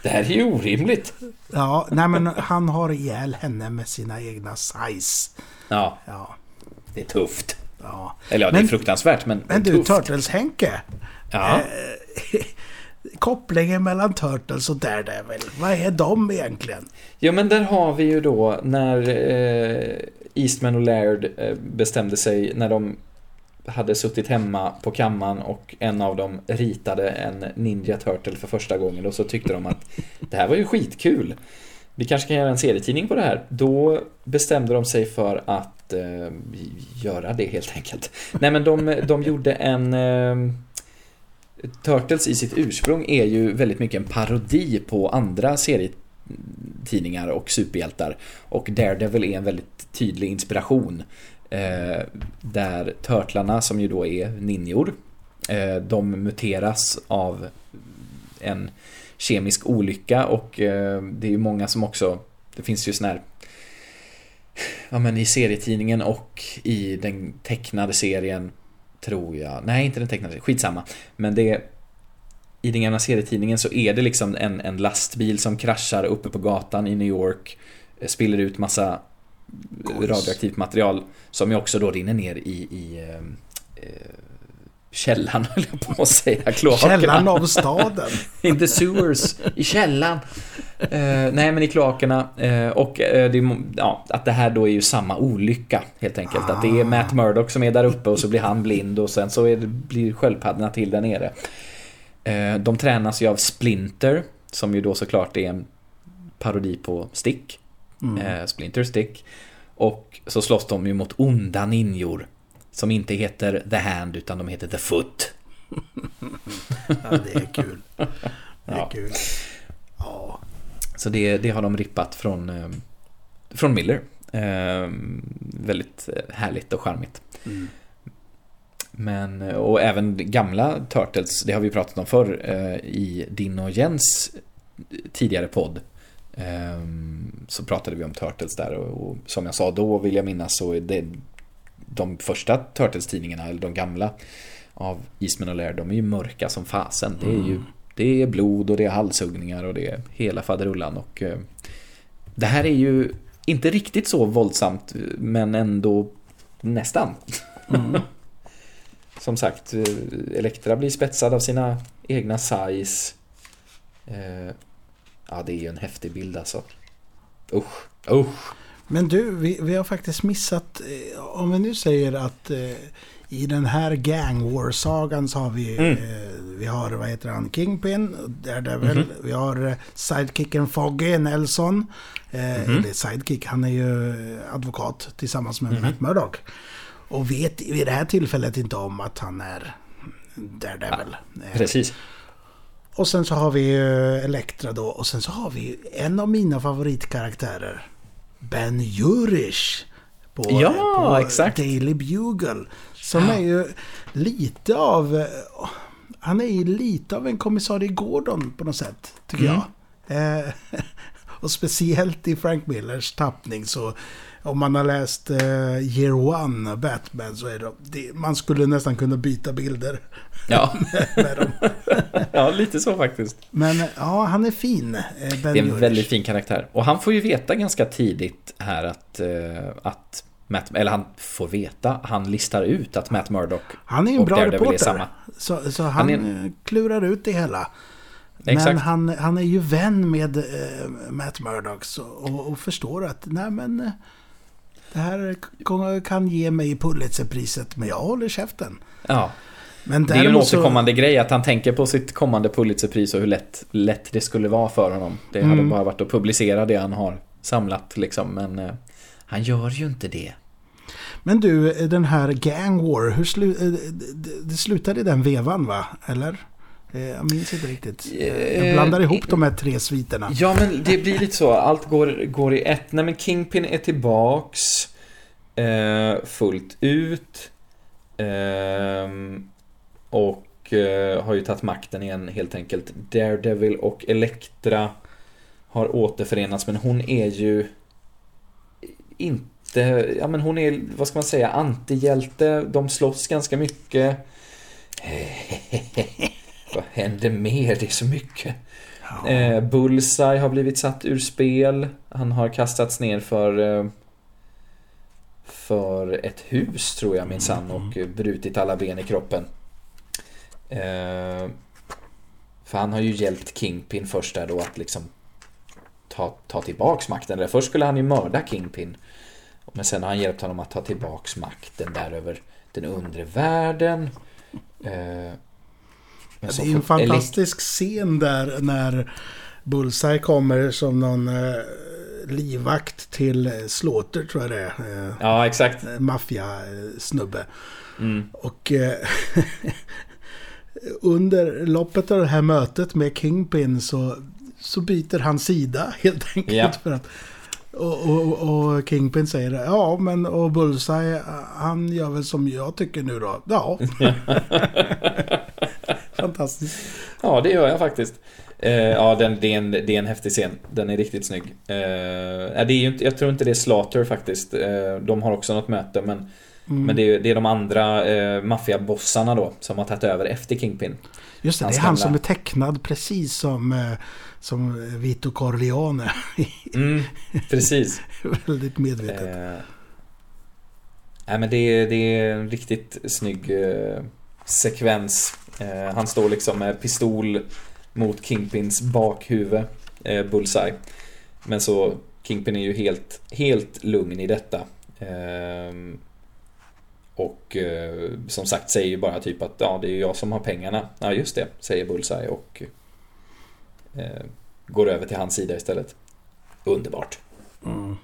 Det här är ju orimligt.
Ja, nej men han har ihjäl henne med sina egna size.
Ja,
Ja,
det är tufft.
ja.
Eller ja, det
Men-
är fruktansvärt, men,
Men du. Turtles-Henke.
Ja. *laughs*
Kopplingen mellan Turtles och Daredevil. Vad är de egentligen?
ja, men där har vi ju då när eh, Eastman och Laird eh, bestämde sig när de hade suttit hemma på kammaren och en av dem ritade en Ninja Turtle för första gången och så tyckte de att det här var ju skitkul. vi kanske kan göra en serietidning på det här. Då bestämde de sig för att eh, göra det helt enkelt. Nej men de, de gjorde en... Eh, Turtles i sitt ursprung är ju väldigt mycket en parodi på andra serietidningar och superhjältar. Och Daredevil är en väldigt tydlig inspiration. Eh, där Turtlarna, som ju då är ninjor, eh, de muteras av en kemisk olycka och eh, det är ju många som också, det finns ju sån här Ja men i serietidningen och i den tecknade serien Tror jag, nej inte den tecknade, skitsamma Men det I den gamla serietidningen så är det liksom en, en lastbil som kraschar uppe på gatan i New York eh, Spiller ut massa radioaktivt material Som ju också då rinner ner i, i eh, eh källan *laughs* höll jag på att säga.
Kloakerna. Källan av staden. *laughs*
In the sewers. I källan. Uh, nej, men i kloakerna. Uh, och uh, det, ja, att det här då är ju samma olycka helt enkelt. Ah. Att det är Matt Murdock som är där uppe och så blir han blind och sen så det, blir sköldpaddorna till där nere. de tränas ju av Splinter, som ju då såklart är en parodi på Stick. Mm. Splinter Stick. Och så slåss de ju mot onda ninjor. Som inte heter The Hand utan de heter The Foot. *laughs*
ja, det är kul. Det är ja. kul.
Ja. Så det, det har de rippat från, eh, från Miller. Eh, väldigt härligt och charmigt. Mm. Men, och även gamla Turtles, det har vi pratat om förr eh, i din och Jens tidigare podd. Eh, så pratade vi om Turtles där och, och, som jag sa då vill jag minnas så är det de första Turtles-tidningarna, eller de gamla av Eastman och Laird, de är ju mörka som fasen. Det är ju mm. Det är blod och det är halshuggningar och det är hela faderullan och eh, det här är ju inte riktigt så våldsamt men ändå nästan. Mm. *laughs* som sagt, eh, Elektra blir spetsad av sina egna size. Eh, ja, det är ju en häftig bild alltså. Usch, usch.
Men du, vi, vi har faktiskt missat, om vi nu säger att i den här Gang War-sagan så har vi, mm. eh, vi har, vad heter han, Kingpin, Daredevil, mm -hmm. vi har eh, sidekicken Foggy Nelson, eh, mm -hmm. eller sidekick, han är ju advokat tillsammans med mm -hmm. Matt Murdock. Och vet vid det här tillfället inte om att han är Daredevil. Ja,
precis.
Och sen så har vi Elektra då och sen så har vi en av mina favoritkaraktärer. Ben Jurish på,
ja, på exakt.
Daily Bugle. Som är ju lite av... Han är ju lite av en kommissarie Gordon på något sätt, tycker mm. jag. Eh, *laughs* och speciellt i Frank Millers tappning så om man har läst uh, Year One Batman så är det, det, man skulle nästan kunna byta bilder.
Ja. med, *laughs* med dem. *laughs* ja, lite så faktiskt.
Men ja, han är fin.
Eh, det är en väldigt fin karaktär. Och han får ju veta ganska tidigt här att, uh, att Matt, eller han får veta, han listar ut att Matt Murdock
Han är ju en bra Daredevil reporter. Samma. Så, så han, han är... klurar ut det hela. Exakt. Men han, han är ju vän med uh, Matt Murdock och, och förstår att nej men det här kan ge mig Pulitzerpriset, men jag håller käften.
Ja. Men det är ju en återkommande så... grej att han tänker på sitt kommande Pulitzerpris och hur lätt, lätt det skulle vara för honom. Det hade mm. bara varit att publicera det han har samlat liksom, men eh, han gör ju inte det.
Men du, den här Gang War, hur slu eh, det slutade i den vevan va? Eller? Eh, jag minns inte riktigt. Jag blandar ihop de här tre sviterna.
Ja, men det blir lite så. Allt går, går i ett. Nej, men Kingpin är tillbaks eh, fullt ut. Eh, och eh, har ju tagit makten igen helt enkelt. Daredevil och Elektra har återförenats, men hon är ju inte, ja men hon är, vad ska man säga, antihjälte. De slåss ganska mycket. *laughs* Vad händer mer? Det är så mycket. Ja. Eh, Bullseye har blivit satt ur spel. Han har kastats ner för eh, för ett hus tror jag minsann mm. och brutit alla ben i kroppen. Eh, för han har ju hjälpt Kingpin först där då att liksom ta, ta tillbaks makten. först skulle han ju mörda Kingpin. Men sen har han hjälpt honom att ta tillbaks makten där över den undre världen. Eh,
men det är en fantastisk scen där när Bullseye kommer som någon eh, livvakt till Slaughter tror jag det är.
Ja, exakt.
Maffiasnubbe.
Mm.
Och *laughs* under loppet av det här mötet med Kingpin så, så byter han sida *laughs* helt enkelt.
Ja.
För att, och, och, och Kingpin säger ja men och Bullseye han gör väl som jag tycker nu då. Ja. *laughs* Fantastiskt.
Ja, det gör jag faktiskt. Eh, ja, den, det, är en, det är en häftig scen. Den är riktigt snygg. Eh, det är ju inte, jag tror inte det är Slaughter faktiskt. Eh, de har också något möte, men,
Mm.
men det, är, det är de andra eh, maffiabossarna då som har tagit över efter Kingpin.
Just det,
hans
det är han
gamla-
som är tecknad precis som, eh, som Vito Corleone.
Mm, precis. *laughs*
Väldigt medvetet.
Eh, nej, men det, är- det är en riktigt snygg eh, sekvens. Eh, han står liksom med pistol mot Kingpins bakhuvud, eh, Bullseye. Men så, Kingpin är ju helt, helt lugn i detta. Ehm, och eh, som sagt säger ju bara typ att ja, det är ju jag som har pengarna. Ja, just det, säger Bullseye och eh, går över till hans sida istället. Underbart.
Mm.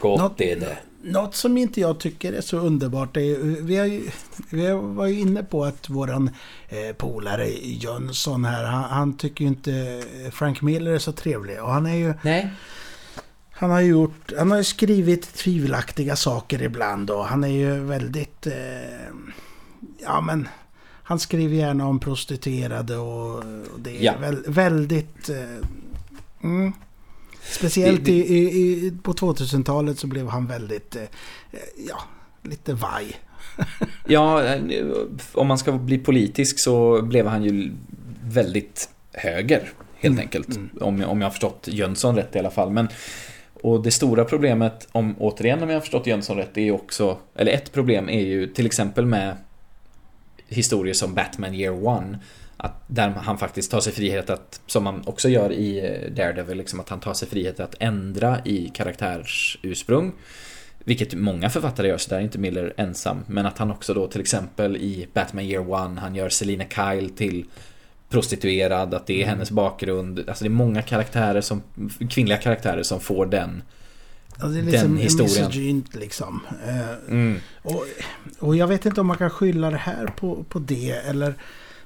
Gott
Något-
är det.
Något som inte jag tycker är så underbart är vi, har, ju- vi var ju inne på att våran eh, polare Jönsson här, han, han tycker ju inte Frank Miller är så trevlig. Och han är ju,
Nej.
han har gjort, han har ju skrivit tvivelaktiga saker ibland och han är ju väldigt, eh, ja men, han skriver gärna om prostituerade och, och det är
Ja.
väl, väldigt, eh, mm, Speciellt
Det- det-
I, i, på 2000-talet så blev han väldigt, eh, ja, lite vaj. *laughs*
Ja, eh, om man ska bli politisk så blev han ju väldigt höger, helt
Mm,
enkelt.
mm.
Om, jag- om jag har förstått Jönsson rätt i alla fall. Men, och det stora problemet, om, återigen om jag har förstått Jönsson rätt, är ju också, eller ett problem är ju till exempel med historier som Batman Year One. Att där han faktiskt tar sig frihet att, som man också gör i eh, Daredevil, liksom att han tar sig frihet att ändra i karaktärsursprung. Vilket många författare gör, så där är inte Miller ensam. Men att han också då till exempel i Batman Year One, han gör Selina Kyle till prostituerad, att det är hennes bakgrund. Alltså det är många karaktärer som, kvinnliga karaktärer som får den.
Alltså det är
Den
liksom
historien.
misogynt liksom. Eh,
Mm.
och, och jag vet inte om man kan skylla det här på, på det eller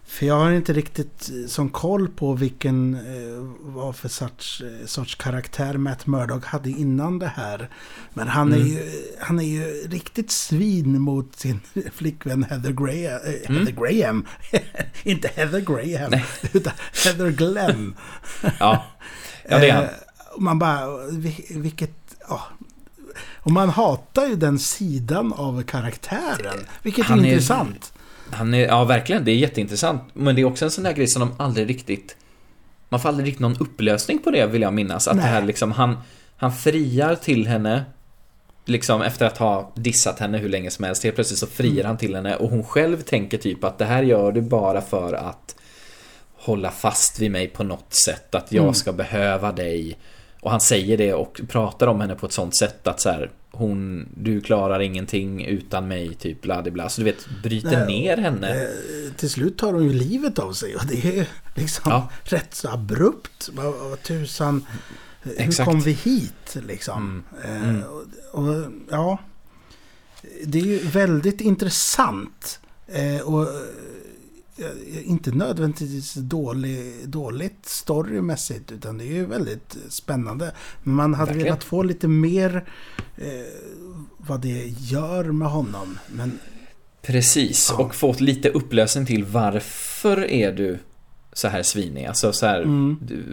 för jag har inte riktigt eh, som koll på vilken eh, vad för sorts, sorts karaktär Matt Murdock hade innan det här. Men han, är,
Mm.
ju, han är ju riktigt svin mot sin *laughs* flickvän Heather. Eh,
Mm.
Heather Graham. *laughs* inte Heather Graham.
Nej. *laughs*
Utan Heather Glenn.
Ja. ja, det är han.
Och man bara, vi- vilket... Ja. Och man hatar ju den sidan av karaktären. Vilket
Han
är
är-
intressant.
Han är, ja verkligen, det är jätteintressant. Men det är också en sån där grej som de aldrig riktigt... Man får aldrig riktigt någon upplösning på det vill jag minnas. Att
Nej.
det här liksom, han, han friar till henne. Liksom efter att ha dissat henne hur länge som helst. Helt plötsligt så friar
Mm.
han till henne och hon själv tänker typ att det här gör du bara för att hålla fast vid mig på något sätt. Att jag
Mm.
ska behöva dig. Och han säger det och pratar om henne på ett sånt sätt att så här, hon, du klarar ingenting utan mig, typ bla bla. Så du vet, bryter
Nej,
ner henne.
Eh, till slut tar hon ju livet av sig och det är liksom
Ja.
rätt så abrupt. Vad, tusan, hur
Exakt.
kom vi hit liksom?
Mm.
Eh,
Mm.
och, och, ja, det är ju väldigt intressant. Eh, och inte nödvändigtvis dålig, dåligt storymässigt utan det är ju väldigt spännande. Men man hade
Verkligen.
velat få lite mer eh, vad det gör med honom. Men
Precis,
Ja.
och fått lite upplösning till varför är du så här svinig? Alltså så här,
Mm.
du,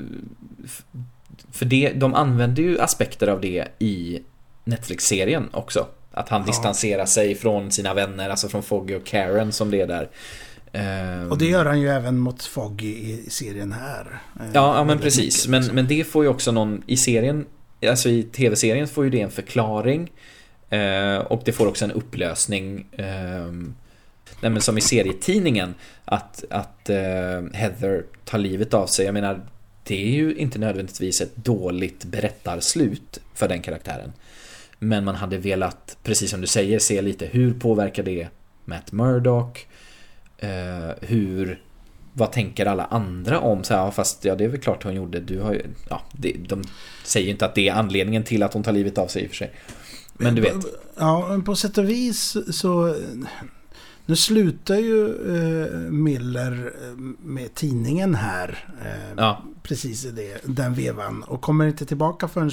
För det, de använder ju aspekter av det i Netflix-serien också. Att han
Ja.
distanserar sig från sina vänner, alltså från Foggy och Karen som det är där. Ehm,
Och det gör han ju även mot Foggy i serien här. Eh,
Ja, ja men precis. Men,
liksom.
men det får ju också någon, i serien, alltså i tv-serien får ju det en förklaring. Eh, och det får också en upplösning. Eh, nej men som i serietidningen, att, att eh, Heather tar livet av sig. Jag menar, det är ju inte nödvändigtvis ett dåligt berättarslut för den karaktären. Men man hade velat, precis som du säger, se lite hur påverkar det Matt Murdock? Eh, hur vad tänker alla andra om? Så här, fast ja, det är väl klart hon gjorde. Du har ju, ja, det, de säger ju inte att det är anledningen till att hon tar livet av sig i och för sig. Men du vet.
Ja, men på sätt och vis så... Nu slutar ju eh, Miller eh, med tidningen här. Eh,
Ja.
Precis i det, den vevan. Och kommer inte tillbaka förrän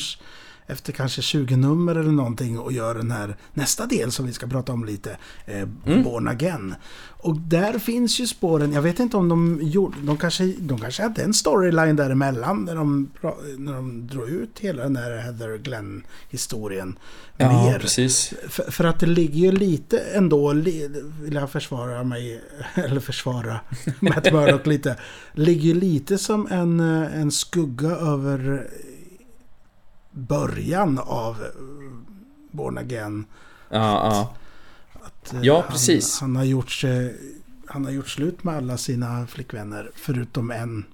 efter kanske 20 nummer eller någonting och gör den här nästa del som vi ska prata om lite. Eh,
Mm.
Born Again. Och där finns ju spåren. Jag vet inte om de gjorde... De kanske, de kanske hade en storyline däremellan när de, när de drog ut hela den här Heather Glenn-historien.
Ja,
mer.
precis.
För, för att det ligger ju lite ändå, li, vill jag försvara mig, *laughs* eller försvara Matt Murdock lite. Ligger ju lite som en, eh, en skugga över början av eh, Born Again.
Ja, ja.
Att, eh,
Ja, precis.
Han, han, har gjort, sig- han har gjort slut med alla sina flickvänner förutom en.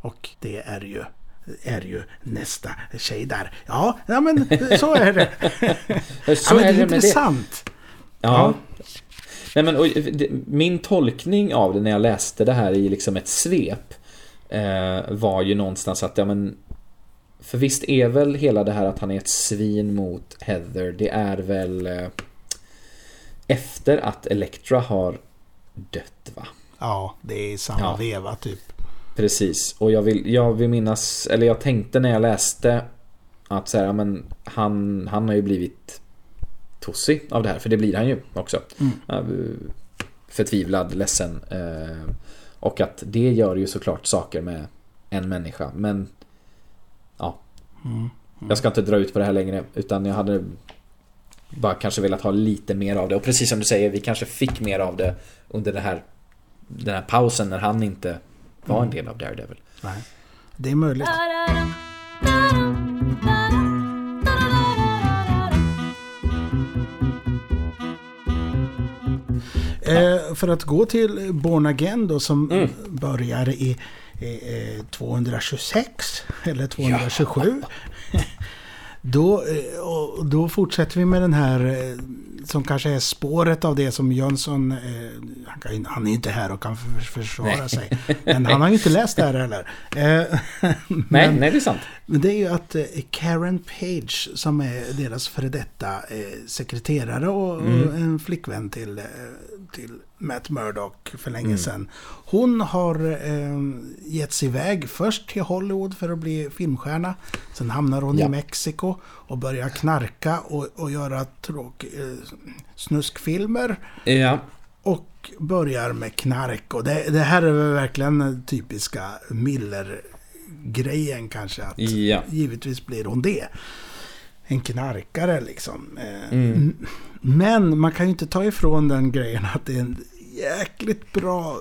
Och det är ju, är ju nästa tjej där. Ja, ja men så är det. *laughs*
Så
ja, det
är
är
det med det.
intressant.
Ja. Nej, men, och, det, min tolkning av det när jag läste det här i liksom ett svep eh, var ju någonstans att, ja men för visst är väl hela det här att han är ett svin mot Heather, det är väl eh, efter att Elektra har dött va?
Ja, det är samma
Ja.
veva typ.
Precis, och jag vill, jag vill minnas, eller jag tänkte när jag läste att så här, men han, han har ju blivit tossig av det här, för det blir han ju också.
Mm.
Ja, Förtvivlad, ledsen. eh, Och att det gör ju såklart saker med en människa, men.
Mm.
Jag ska inte dra ut på det här längre, utan jag hade bara kanske velat ha lite mer av det. Och precis som du säger, vi kanske fick mer av det under det här, den här pausen när han inte var en del av Daredevil.
Nej. Det är möjligt. Eh, för att gå till Born Again då som
Mm.
börjar i 226 eller 227. *laughs* Då, eh, och då fortsätter vi med den här eh, som kanske är spåret av det som Jönsson, eh, han, kan, han är inte här och kan för, försvara
Nej.
sig. Men han har ju inte läst det här heller. Eh, *laughs*
Nej,
men,
nej det är sant.
men det är ju att eh, Karen Page som är deras före detta eh, sekreterare och,
Mm.
en flickvän till, eh, till Matt Murdock för länge
Mm.
sedan. Hon har eh, gett sig iväg först till Hollywood för att bli filmstjärna. Sen hamnar hon
Ja.
i Mexiko och börjar knarka och, och göra tråk, eh, snuskfilmer.
Ja,
Och börjar med knark. Och det, det här är väl verkligen den typiska Miller-grejen kanske. Att
ja.
Givetvis blir hon det. En knarkare liksom. Eh,
Mm.
Men man kan ju inte ta ifrån den grejen att det är en jäkligt bra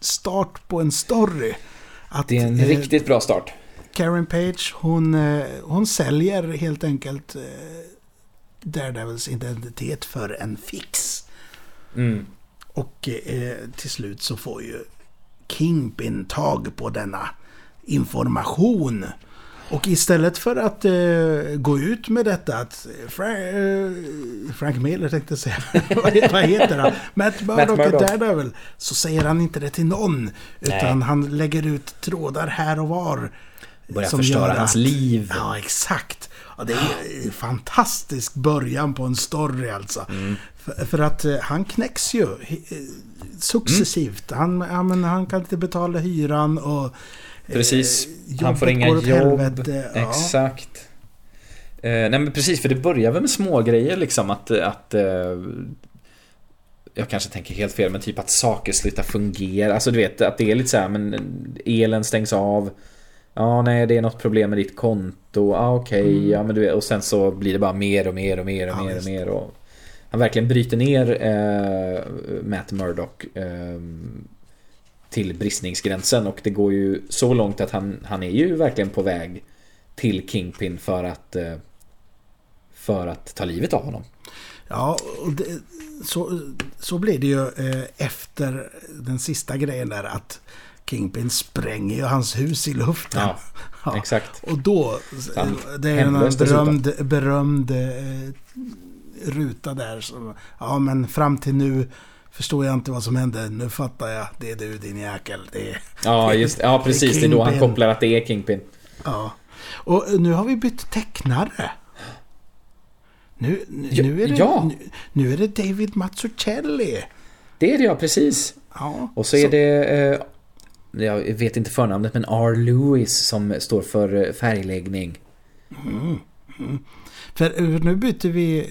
start på en story. Att
Det är en
eh,
riktigt bra start.
Karen Page, hon, eh, hon säljer helt enkelt eh, Daredevils identitet för en fix.
Mm.
Och eh, till slut så får ju Kingpin tag på denna information. Och istället för att eh, gå ut med detta att Fra eh, Frank Miller tänkte säga. *laughs* vad, heter han? Matt Murdock är
Murdock.
Daredevil. Så säger han inte det till någon. Utan
Nej.
han lägger ut trådar här och var.
Börjar
som
förstöra
gör
hans
att-
liv.
Ja, exakt. Ja, det är en fantastisk början på en story alltså.
Mm.
För, för att eh, han knäcks ju eh, successivt. Han, ja, han kan inte betala hyran och... eh,
Precis. Han
jobbet
får inga jobb.
helvete. Ja.
Exakt. Eh, nej men precis, för det börjar väl med små grejer liksom att... att eh, jag kanske tänker helt fel, men typ att saker slutar fungera. Alltså du vet, att det är lite så här, men elen stängs av. Ja, nej, det är något problem med ditt konto. Ja, okej.
Mm.
Ja, men du vet, och sen så blir det bara mer och mer och mer och
Ja,
mer och mer. Och han verkligen bryter ner eh, Matt Murdock eh, till bristningsgränsen och det går ju så långt att han, han är ju verkligen på väg till Kingpin för att eh, för att ta livet av honom.
Ja, och det, så, så blir det ju eh, efter den sista grejen där att Kingpin spränger ju hans hus i luften.
Ja,
Ja.
Exakt.
Och då, det är en berömd, berömd eh, ruta där. Som, ja, men fram till nu förstår jag inte vad som hände. Nu fattar jag. Det är du din jäkel. Det är,
Ja, just Ja, precis. Det är då han kopplar att det är Kingpin.
ja. Och nu har vi bytt tecknare. Nu, nu,
Ja,
nu, är, det,
ja.
nu, nu är det David Mazzucchelli.
Det är det ja, precis.
Ja,
Och så är det... Eh, jag vet inte förnamnet, men R. Lewis som står för eh, färgläggning.
För eh, nu byter vi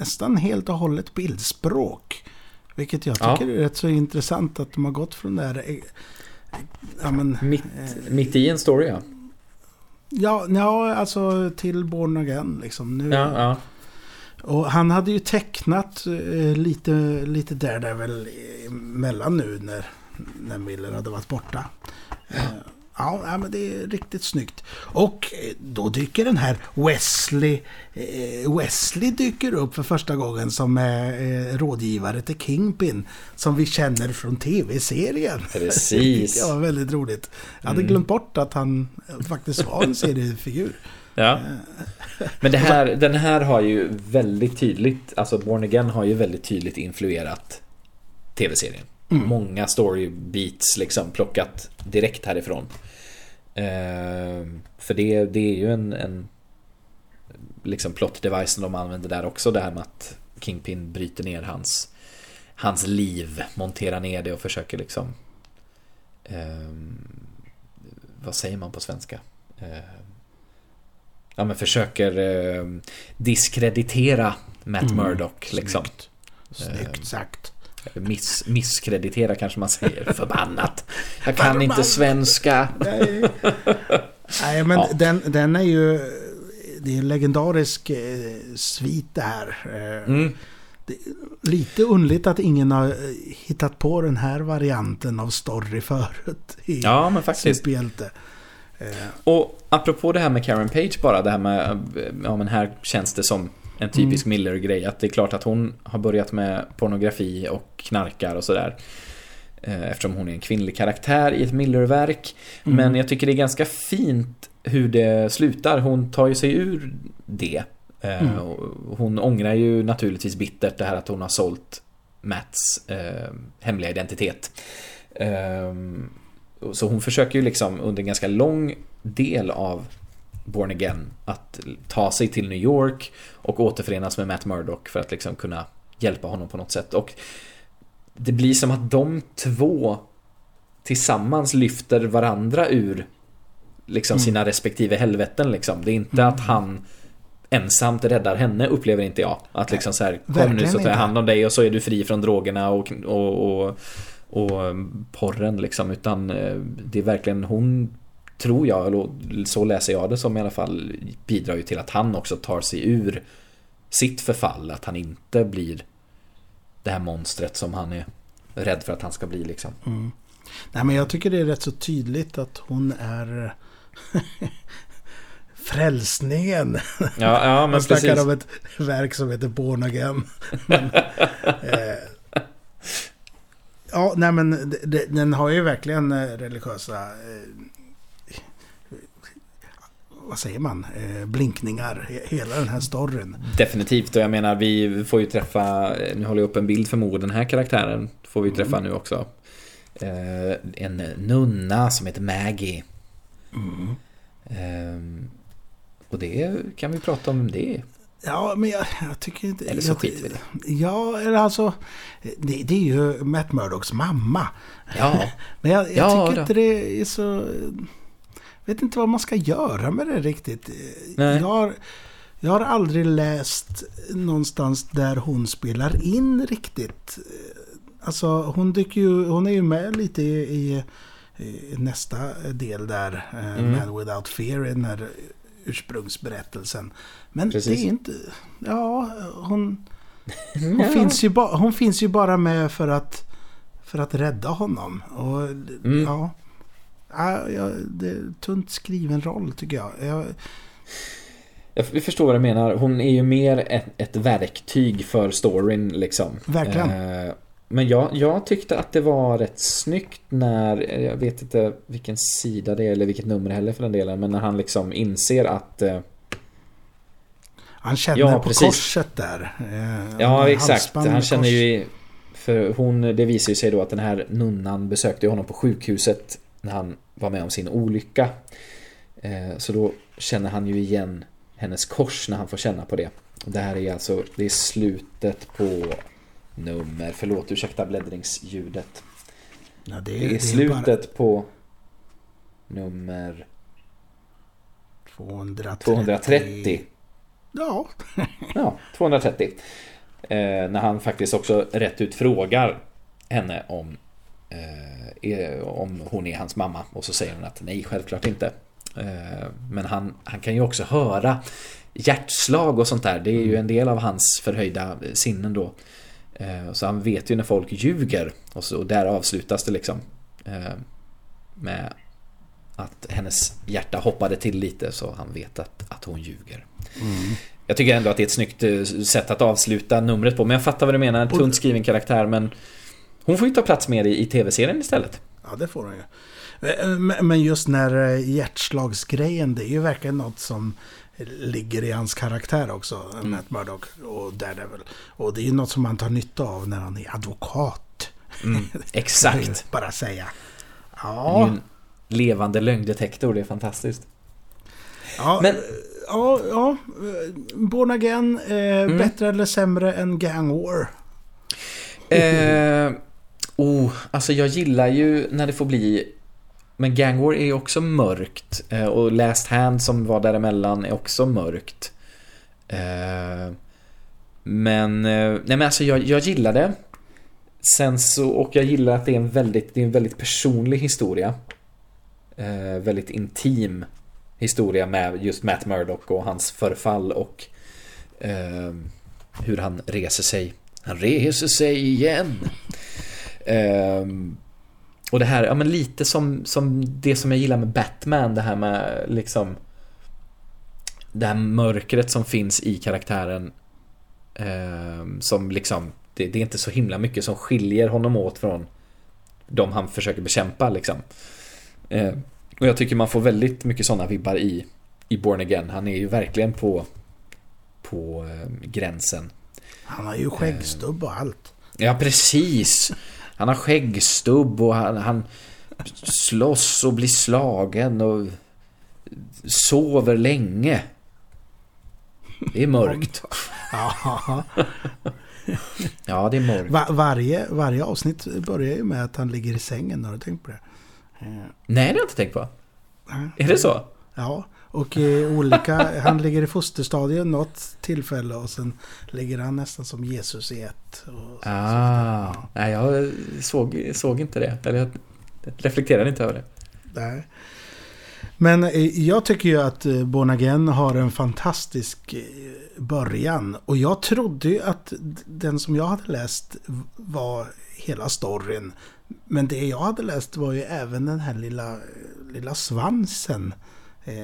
nästan helt och hållet bildspråk. Vilket jag
Ja.
tycker är rätt så intressant att de har gått från det här... eh, Ja, men,
Mitt, mitt i en story ja.
ja, ja, alltså till Born Again liksom. Nu,
Ja, ja.
Och han hade ju tecknat eh, lite, lite Daredevil mellan nu när, när Miller hade varit borta. Eh, Ja, men det är riktigt snyggt. Och eh, då dyker den här Wesley, eh, Wesley dyker upp för första gången som eh, rådgivare till Kingpin. Som vi känner från tv-serien.
Precis. *laughs*
Det var väldigt roligt. Jag hade
Mm.
glömt bort att han faktiskt var en seriefigur.
ja. Men det här, den här har ju väldigt tydligt, alltså Born Again har ju väldigt tydligt influerat tv-serien.
Mm.
Många story beats liksom plockat direkt härifrån. Ehm, för det, det är ju en, en liksom plot device som de använder där också. Det här med att Kingpin bryter ner hans, hans liv, monterar ner det och försöker liksom ehm, vad säger man på svenska? Ehm, ja men försöker ehm, diskreditera Matt
Mm,
Murdock liksom.
Snyggt. Snyggt sagt.
Miss, misskreditera kanske man säger. *laughs* Förbannat. Jag kan inte svenska.
Nej, Nej men
Ja.
den, den är ju... Det är en legendarisk eh, svit det här. Eh,
Mm.
Lite underligt att ingen har eh, hittat på den här varianten av story förut. I
Ja men faktiskt.
superhjälte.
Och apropå det här med Karen Page bara, det här med, ja men här känns det som en typisk Miller-grej. Att det är klart att hon har börjat med pornografi och knarkar och sådär. Eh, Eftersom hon är en kvinnlig karaktär i ett Miller-verk.
Mm.
Men jag tycker det är ganska fint hur det slutar. Hon tar ju sig ur det. Eh,
Mm.
Hon ångrar ju naturligtvis bittert det här att hon har sålt Mats eh, hemliga identitet. Ehm, så hon försöker ju liksom under en ganska lång del av Born Again att ta sig till New York och återförenas med Matt Murdock för att liksom kunna hjälpa honom på något sätt. Och det blir som att de två tillsammans lyfter varandra ur liksom
Mm.
sina respektive helveten liksom. Det är inte att han ensamt räddar henne upplever inte jag. Att liksom så här, kom nu så tar jag hand om dig och så är du fri från drogerna och, och, och, och porren liksom. Utan eh, det är verkligen hon, tror jag, eller så läser jag det som i alla fall, bidrar ju till att han också tar sig ur sitt förfall. Att han inte blir det här monstret som han är rädd för att han ska bli liksom.
Mm. Nej men jag tycker det är rätt så tydligt att hon är *laughs* frälsningen.
Ja, ja men *laughs*
Man snackar
precis.
om ett verk som heter Born Again. *laughs* Men, eh, ja, nej men d- d- den har ju verkligen eh, religiösa... Eh, vad säger man? Eh, blinkningar. he- Hela den här storyn.
Definitivt, och jag menar vi får ju träffa, nu håller jag upp en bild för Mo, den här karaktären får vi träffa nu också. Eh, en nunna som heter Maggie. Eh, och det kan vi prata om det.
Ja, men jag, jag tycker inte...
Eller så skiter vi det.
Ja, eller alltså... Det, det är ju Matt Murdocks mamma.
Ja, *laughs*
Men jag, jag
Ja,
tycker
då.
inte det är så... vet inte vad man ska göra med det riktigt.
Nej.
Jag har, jag har aldrig läst någonstans där hon spelar in riktigt. Alltså hon, dyker ju, hon är ju med lite i, i, i nästa del där. eh,
Mm.
Man Without Fear, i den här ursprungsberättelsen. Men
Precis.
det är inte... Ja, hon... *laughs* Hon, finns ju ba, hon finns ju bara med för att, för att rädda honom. Och,
Mm.
ja, ja, det är tunt skriven roll tycker jag. jag
jag förstår vad du menar. Hon är ju mer ett, ett verktyg för storyn liksom.
Verkligen.
Eh, men jag, jag tyckte att det var rätt snyggt när, jag vet inte vilken sida det är eller vilket nummer heller för den delen, men när han liksom inser att eh,
han känner
Ja,
på
precis.
korset där. Eh,
Ja, exakt. Han känner ju för hon, det visar ju sig då att den här nunnan besökte honom på sjukhuset när han var med om sin olycka. Eh, så då känner han ju igen hennes kors när han får känna på det. Det här är alltså, det är slutet på nummer, förlåt ursäkta bläddringsljudet.
Ja,
det, är, det är slutet bara... på nummer
230.
230.
Ja. *laughs*
ja, 230. Eh, när han faktiskt också rätt ut frågar henne om, eh, om hon är hans mamma. Och så säger hon att nej, självklart inte. Eh, men han, han kan ju också höra hjärtslag och sånt där. Det är ju en del av hans förhöjda sinnen då. Eh, så han vet ju när folk ljuger. Och, så, och där avslutas det liksom. Eh, med att hennes hjärta hoppade till lite så han vet att, att hon ljuger. Mm. Jag tycker ändå att det är ett snyggt sätt att avsluta numret på. Men jag fattar vad du menar. En tunt skriven karaktär men hon får ju ta plats mer i, i tv-serien istället.
Ja, det får hon ju. Men just när hjärtslagsgrejen, det är ju verkligen något som ligger i hans karaktär också, mm. Matt Murdock och Daredevil. Och det är ju något som man tar nytta av när han är advokat.
Mm, *laughs* exakt.
Bara säga.
Ja. En levande lögndetektor, det är fantastiskt.
Ja, Men... ja, ja. Born Again, eh, mm. bättre eller sämre än Gang War?
Eh, oh, alltså jag gillar ju när det får bli men Gang War är också mörkt. Eh, och Last Hand som var däremellan är också mörkt. Eh, men, eh, nej men alltså jag, jag gillar det. Sen så, och jag gillar att det är en väldigt, det är en väldigt personlig historia. Väldigt intim historia med just Matt Murdock och hans förfall och hur han reser sig. Han reser sig igen. Och det här, ja men lite som, som det som jag gillar med Batman, det här med liksom Det här mörkret som finns i karaktären eh, Som liksom det, det, är inte så himla mycket som skiljer honom åt från De han försöker bekämpa liksom. Eh, Och jag tycker man får väldigt mycket sådana vibbar i I Born Again, han är ju verkligen på På eh, gränsen.
Han har ju skäggstubb och allt.
Ja precis han har skäggstubb och han, han slåss och blir slagen och sover länge. Det är mörkt. ja, det är mörkt.
Var, varje, varje avsnitt börjar ju med att han ligger i sängen. Har du tänkt på det?
Nej, det har jag inte tänkt på. Är det så?
Ja, och eh, olika, han ligger i fosterstadiet något tillfälle och sen ligger han nästan som Jesus i ett. Och
ah, så, nej jag såg, såg inte det. Eller jag reflekterade inte över det.
Nej. Men eh, jag tycker ju att eh, Born Again har en fantastisk början. Och jag trodde ju att den som jag hade läst var hela storyn. Men det jag hade läst var ju även den här lilla, lilla svansen eh,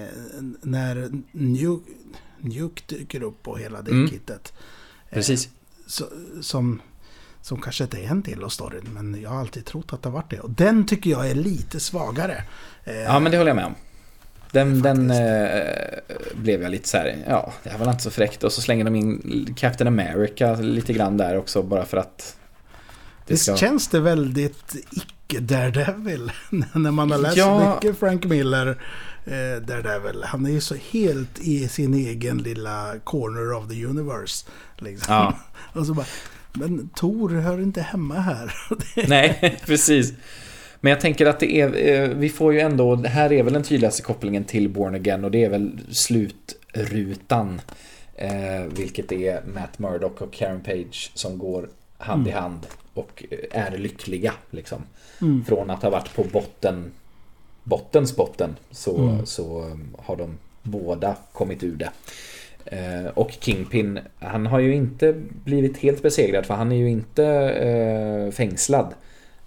när Nuke, Nuke dyker upp på hela det mm. kittet.
Precis. Eh,
så, som, som kanske inte är en del av storyn, men jag har alltid trott att det har varit det. Och den tycker jag är lite svagare.
Eh, ja, men det håller jag med om. Den, den eh, blev jag lite så här, ja, det här var inte så fräckt. Och så slänger de in Captain America lite grann där också bara för att...
Det ska... Visst känns det väldigt icke Daredevil? *laughs* när man har läst ja. mycket Frank Miller Daredevil. Han är ju så helt i sin egen lilla corner of the universe. Liksom. Ja. *laughs* Och så bara, men Tor hör inte hemma här. *laughs*
Nej, *laughs* precis. Men jag tänker att det är, eh, vi får ju ändå, det här är väl den tydligaste kopplingen till Born Again och det är väl slutrutan. Eh, vilket är Matt Murdock och Karen Page som går hand mm. i hand och är lyckliga. Liksom. Mm. Från att ha varit på botten bottens botten så, mm. så um, har de båda kommit ur det. Eh, och Kingpin, han har ju inte blivit helt besegrad för han är ju inte eh, fängslad.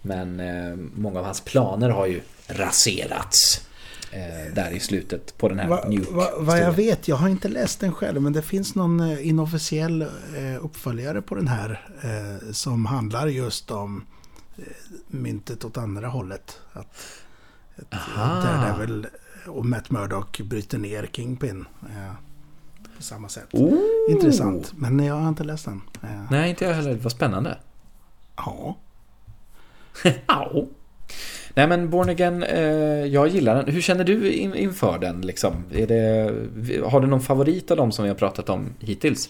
Men eh, många av hans planer har ju raserats. Eh, där i slutet på den här va,
Nuke va, Vad jag vet, jag har inte läst den själv, men det finns någon eh, inofficiell eh, uppföljare på den här som handlar just om myntet åt andra hållet. Att där det väl, och Matt Murdock bryter ner Kingpin. Ja, på samma sätt. Oh. Intressant, men jag har inte läst den.
Ja. Nej, inte jag heller. Vad spännande.
Ja. *laughs*
Ja. Nej men Born Again, eh, jag gillar den. Hur känner du in, inför den liksom? Är det, har du någon favorit av dem som vi har pratat om hittills?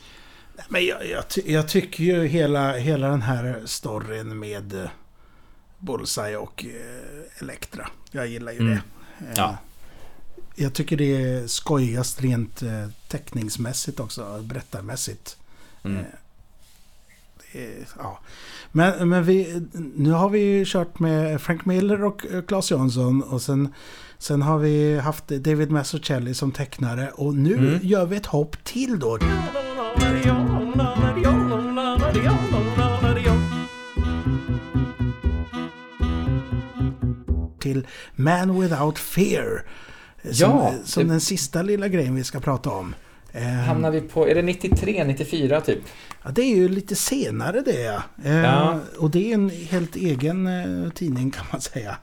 Men jag, jag, jag tycker ju hela, hela den här storyn med eh, Bullseye och eh, Elektra. Jag gillar ju
Mm.
det. Eh,
Ja.
Jag tycker det är skojigast rent eh, teckningsmässigt också, berättarmässigt.
Mm.
Eh, det är, ja. Men, men vi, nu har vi ju kört med Frank Miller och eh, Claes Jansson och sen, sen har vi haft David Mazzucchelli som tecknare och nu
Mm.
gör vi ett hopp till då. Till Man Without Fear. Som,
Ja,
som
det-
den sista lilla grejen vi ska prata om. Eh,
Hamnar vi på, är det 93, 94 typ?
Ja, det är ju lite senare det. ja. Eh,
Ja.
Och det är en helt egen eh, tidning kan man säga.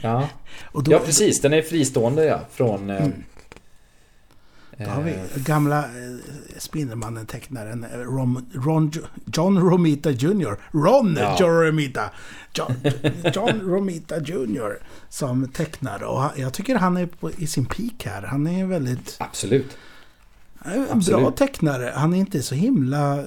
Ja. *laughs*
Och då,
ja precis, den är fristående ja, från...
Mm. Då har vi
eh,
gamla eh, Spindelmannen-tecknaren eh, Ron, Ron, John Romita Jr. Ron
Ja.
John Romita. John, John Romita Jr. Som tecknare. Och jag tycker han är på, i sin peak här. Han är väldigt...
Absolut.
En bra
Absolut.
tecknare. Han är inte så himla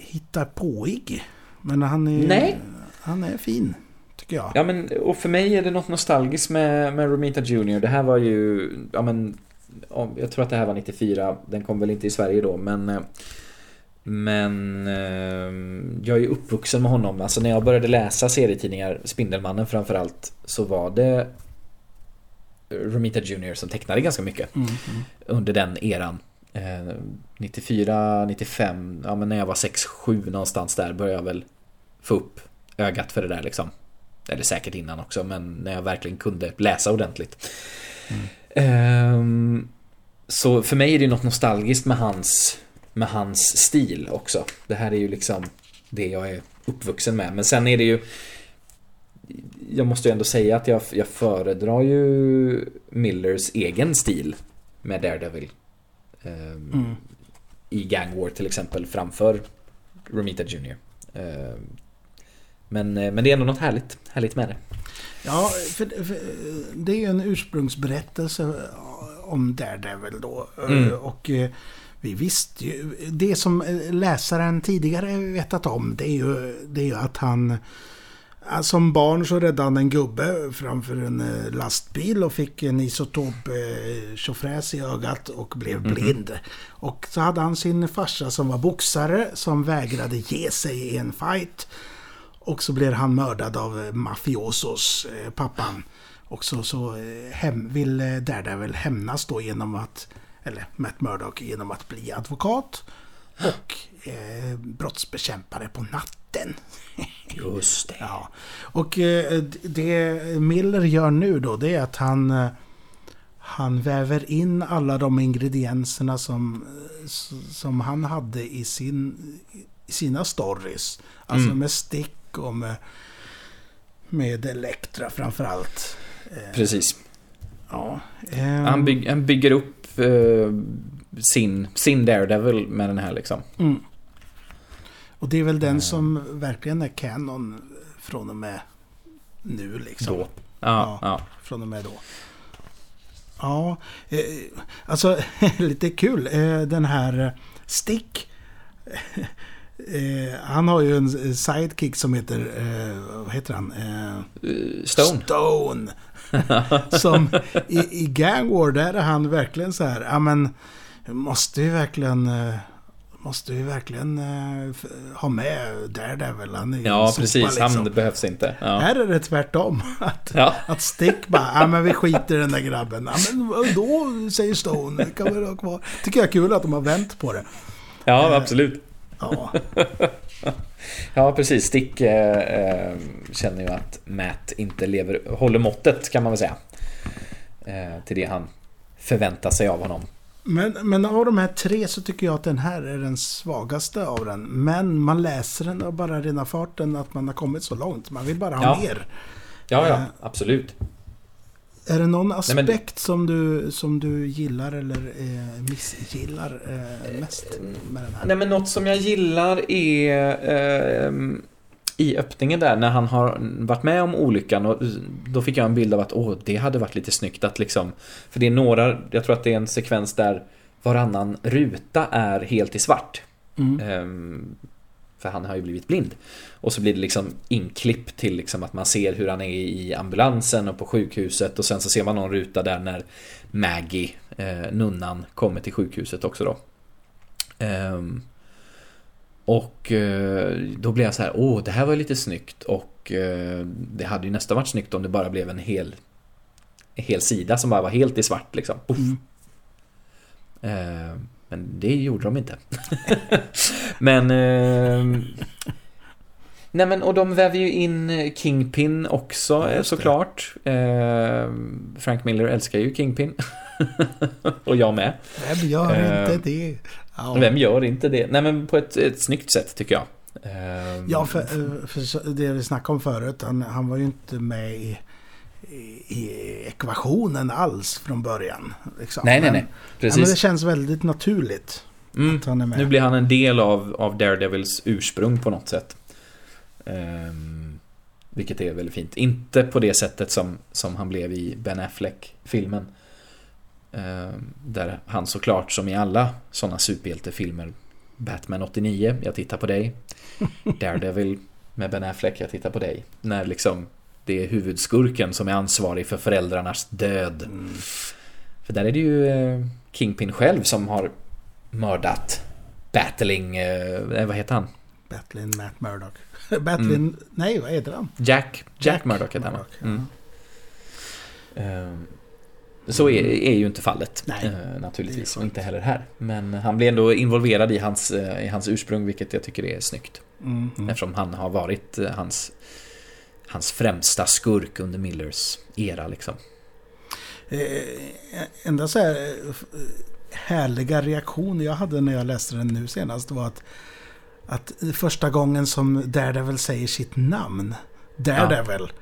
hittapåig. Men han är...
Nej.
Han är fin. Tycker jag.
Ja men, och för mig är det något nostalgiskt med, med Romita Jr. Det här var ju, ja men, ja, jag tror att det här var 94. Den kom väl inte i Sverige då, men eh, men eh, jag är ju uppvuxen med honom. Alltså när jag började läsa serietidningar, Spindelmannen framförallt, så var det Romita Jr som tecknade ganska mycket
Mm, mm.
under den eran. Eh, 94, 95, ja men när jag var 6-7 någonstans där började jag väl få upp ögat för det där liksom. Eller säkert innan också, men när jag verkligen kunde läsa ordentligt. Ehm, så för mig är det något nostalgiskt med hans, med hans stil också. Det här är ju liksom det jag är uppvuxen med. Men sen är det ju jag måste ju ändå säga att jag, jag föredrar ju Millers egen stil med Daredevil. Ehm,
Mm.
I Gang War till exempel framför Romita Jr. Ehm, men, men det är ändå något härligt, härligt med det.
Ja, för, för det är ju en ursprungsberättelse om Daredevil då.
Mm.
Och eh, vi visste ju, det som eh, läsaren tidigare vetat om det är ju, det är ju att han som barn så räddade han en gubbe framför en eh, lastbil och fick en isotop eh, tjofräs i ögat och blev
Mhm.
blind. Och så hade han sin farsa som var boxare som vägrade ge sig i en fight. Och så blir han mördad av eh, mafiosos, eh, pappan. Och så, så eh, hem, vill eh, Daredevil hämnas då genom att, eller Matt Murdock genom att bli advokat. Och eh, brottsbekämpare på natten. *laughs*
Just det.
Ja. Och eh, det Miller gör nu då det är att han eh, han väver in alla de ingredienserna som, som han hade i, sin, i sina stories. Alltså
Mm.
med Stick och med, med Elektra framförallt. Eh,
Precis.
ja. ehm,
Han, bygg, han bygger upp eh, sin, sin Daredevil med den här liksom.
mm. Och det är väl den
Eh.
som verkligen är canon från och med nu liksom.
Då. Ja, ja.
från och med då. Ja, eh, alltså *laughs* lite kul. Eh, den här Stick. *laughs* Eh, han har ju en sidekick som heter, vad heter han?
Stone.
Stone. *laughs* som i, i Gang War, där är han verkligen så här, ja men måste vi verkligen, eh, måste vi verkligen eh, ha med Daredevil? Han är ju en
Ja,
sopa,
precis.
liksom.
Han behövs inte. Ja.
Här är det tvärtom. *laughs* Att,
Ja.
att Stick bara, ja men vi skiter i den där grabben. Ja men då säger Stone, kan vi ha kvar. Tycker jag är kul att de har vänt på det.
ja, absolut.
Ja, *laughs*
Ja, precis. Stick eh, eh, känner ju att Matt inte lever, håller måttet kan man väl säga. Eh, till det han förväntar sig av honom.
men, men av de här tre så tycker jag att den här är den svagaste av den. Men man läser den av bara rena farten att man har kommit så långt. Man vill bara ha
Ja.
mer.
Ja, ja,
Eh.
absolut.
Är det någon
men-
aspekt som, du, som du gillar eller eh, missgillar eh, mest med den här?
Nej, men något som jag gillar är... ehm, i öppningen där när han har varit med om olyckan och då fick jag en bild av att åh, det hade varit lite snyggt att liksom För det är några, jag tror att det är en sekvens där varannan ruta är helt i svart.
Mm.
Ehm, för han har ju blivit blind. Och så blir det liksom inklipp till liksom att man ser hur han är i ambulansen och på sjukhuset och sen så ser man någon ruta där när Maggie, eh, nunnan, kommer till sjukhuset också då. Ehm, och eh, då blev jag så här, åh det här var lite snyggt och eh, det hade ju nästan varit snyggt om det bara blev en hel, en hel sida som bara var helt i svart liksom.
Mm.
Eh, men det gjorde de inte. *laughs* men... Eh, nej men och de väver ju in Kingpin också
Ja,
eh, såklart. Eh, Frank Miller älskar ju Kingpin. *laughs* och jag med.
Vem gör
Eh,
inte det? Ja,
Vem gör inte det? Nej men på ett, ett snyggt sätt tycker jag. Eh,
ja för, eh, för det vi snackade om förut, han, han var ju inte med i, i, ekvationen alls från början. Liksom.
nej nej nej.
Ja, men det
Precis.
känns väldigt naturligt
Mm.
att han är med.
Nu blir han en del av, av Daredevils ursprung på något sätt. Ehm, vilket är väldigt fint. Inte på det sättet som, som han blev i Ben Affleck-filmen. Ehm, där han såklart, som i alla sådana superhjältefilmer, Batman 89, jag tittar på dig. *laughs* Daredevil med Ben Affleck, jag tittar på dig. När liksom det är huvudskurken som är ansvarig för föräldrarnas död.
Mm.
För där är det ju eh, Kingpin själv som har mördat Battling, eh, vad heter han?
Battling Matt Murdock. *laughs* Battling, nej vad heter han?
Jack, Jack,
Jack
Murdoch heter han mm. Eh, Så är, är ju inte fallet
Nej,
eh, naturligtvis och inte heller här. Men han blir ändå involverad i hans, eh, i hans ursprung vilket jag tycker är snyggt.
Mm. Mm.
Eftersom han har varit eh, hans, hans främsta skurk under Millers era liksom.
Eh, enda så här eh, härliga reaktion jag hade när jag läste den nu senast var att, att första gången som Daredevil säger sitt namn, Daredevil,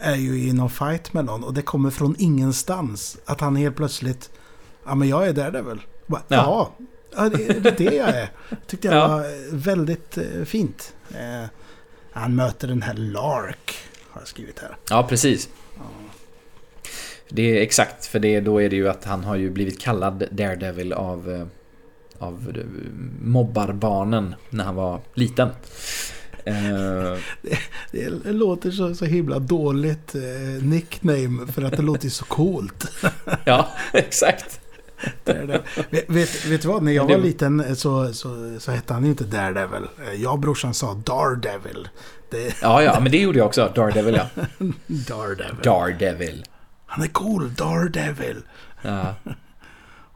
är ju i någon fight med någon och det kommer från ingenstans. Att han helt plötsligt, ja men jag är Daredevil. Bara,
Ja.
ja. ja, det är det är det jag är. Tyckte jag
Ja.
var väldigt eh, fint. Eh, han möter den här Lark, har jag skrivit här.
Ja, precis. Det är exakt, för det, då är det ju att han har ju blivit kallad Daredevil av, eh, av eh, mobbarbarnen när han var liten. Eh, *laughs*
Det låter så, så himla dåligt eh, nickname för att det låter så coolt. *laughs*
ja, exakt.
Daredevil. vet, vet, du vad? När jag
det-
var liten så, så, så hette han ju inte Daredevil. Jag och brorsan sa Daredevil. Det,
Ja, ja, men det gjorde jag också. Daredevil, ja. *laughs*
Daredevil.
Daredevil.
Han är cool, Daredevil.
Ja.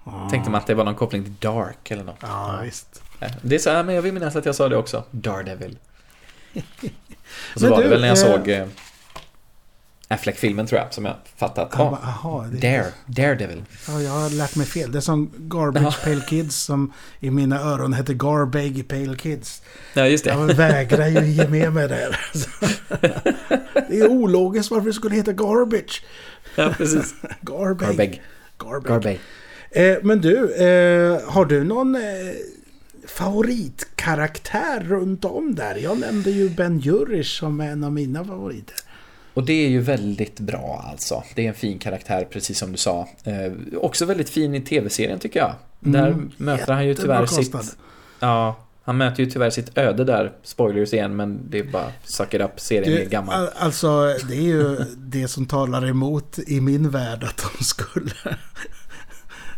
Ja.
Tänkte man att det var någon koppling till Dark eller något.
Ja, visst.
Det är så här, men jag vill minnas att jag sa det också. Daredevil. *laughs* Och så
Men
var det
du,
väl när jag
eh,
såg eh, Affleck-filmen tror jag, som jag fattat.
Han
Ja,
bara, aha, det,
Dare, Daredevil.
Ja, jag har lärt mig fel. Det är som Garbage Pale Kids som i mina öron heter Garbage Pale Kids.
Ja, just det.
Jag vägrar ju ge med mig där. Det är ologiskt varför det skulle heta Garbage.
Ja, precis.
Garbage.
Garbage.
Garbage.
Garbage.
Eh, men du, eh, har du någon eh, favoritkaraktär runt om där? Jag nämnde ju Ben Jurish som en av mina favoriter.
Och det är ju väldigt bra alltså. Det är en fin karaktär, precis som du sa. Eh, också väldigt fin i tv-serien tycker jag. Där
Mm,
möter han ju tyvärr sitt... Ja, han möter ju tyvärr sitt öde där. Spoilers igen, men det är bara suck it up. Serien är
Du,
gammal.
all, alltså, det är ju det som talar emot i min värld att de skulle... *laughs*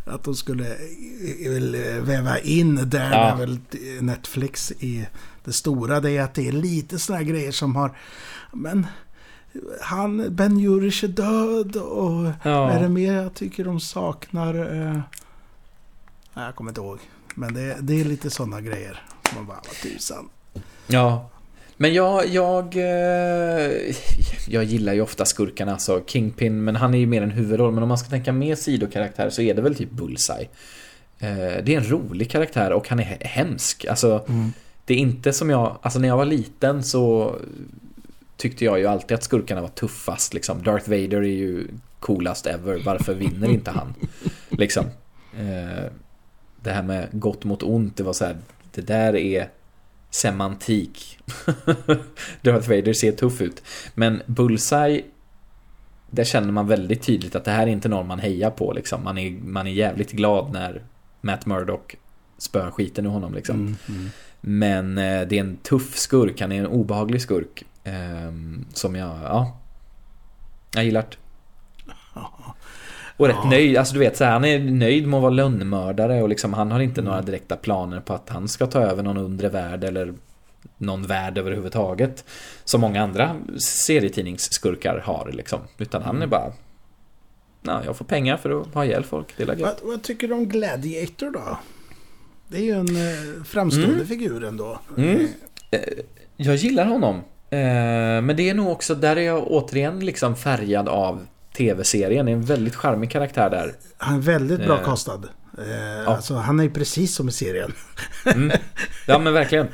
Att de skulle eh, vill väva in där
Ja.
väl Netflix i det stora. Det är att det är lite sådana grejer som har... Men han, Ben Jurish är död och
Ja.
är det mer jag tycker de saknar? Eh... Nej, jag kommer inte ihåg. Men det, det är lite sådana grejer. Man bara, vad tusan.
Ja. Men jag, jag, eh, jag gillar ju ofta skurkarna, alltså Kingpin, men han är ju mer en huvudroll. Men om man ska tänka mer sidokaraktär så är det väl typ Bullseye. Eh, Det är en rolig karaktär och han är he- hemsk. Alltså, det är inte som jag, alltså när jag var liten så tyckte jag ju alltid att skurkarna var tuffast liksom. Darth Vader är ju coolast ever, varför vinner inte han? Liksom. Eh, Det här med gott mot ont, det var så här, det där är semantik. *laughs* Darth Vader ser tuff ut. Men Bullseye, där känner man väldigt tydligt att det här är inte någon man hejar på liksom. Man är, man är jävligt glad när Matt Murdock spöar skiten ur honom liksom.
Mm, mm.
Men eh, det är en tuff skurk, han är en obehaglig skurk. Eh, som jag, ja. Jag gillar det. Och rätt
Ja.
nöjd, alltså du vet så här, han är nöjd med att vara lönnmördare och liksom han har inte
Mm.
några direkta planer på att han ska ta över någon undre värld eller någon värld överhuvudtaget. Som många andra serietidningsskurkar har liksom. Utan han är
Mm.
bara... Ja, jag får pengar för att ha ihjäl folk, det är.
Vad, vad tycker du om Gladiator då? Det är ju en eh, framstående
Mm.
figur ändå.
Mm.
Eh,
Jag gillar honom. Eh, men det är nog också, där är jag återigen liksom färgad av tv-serien. Det är en väldigt charmig karaktär där.
Han är väldigt bra
Eh,
kastad. Eh, Alltså, han är ju precis som i serien.
Mm. Ja men verkligen.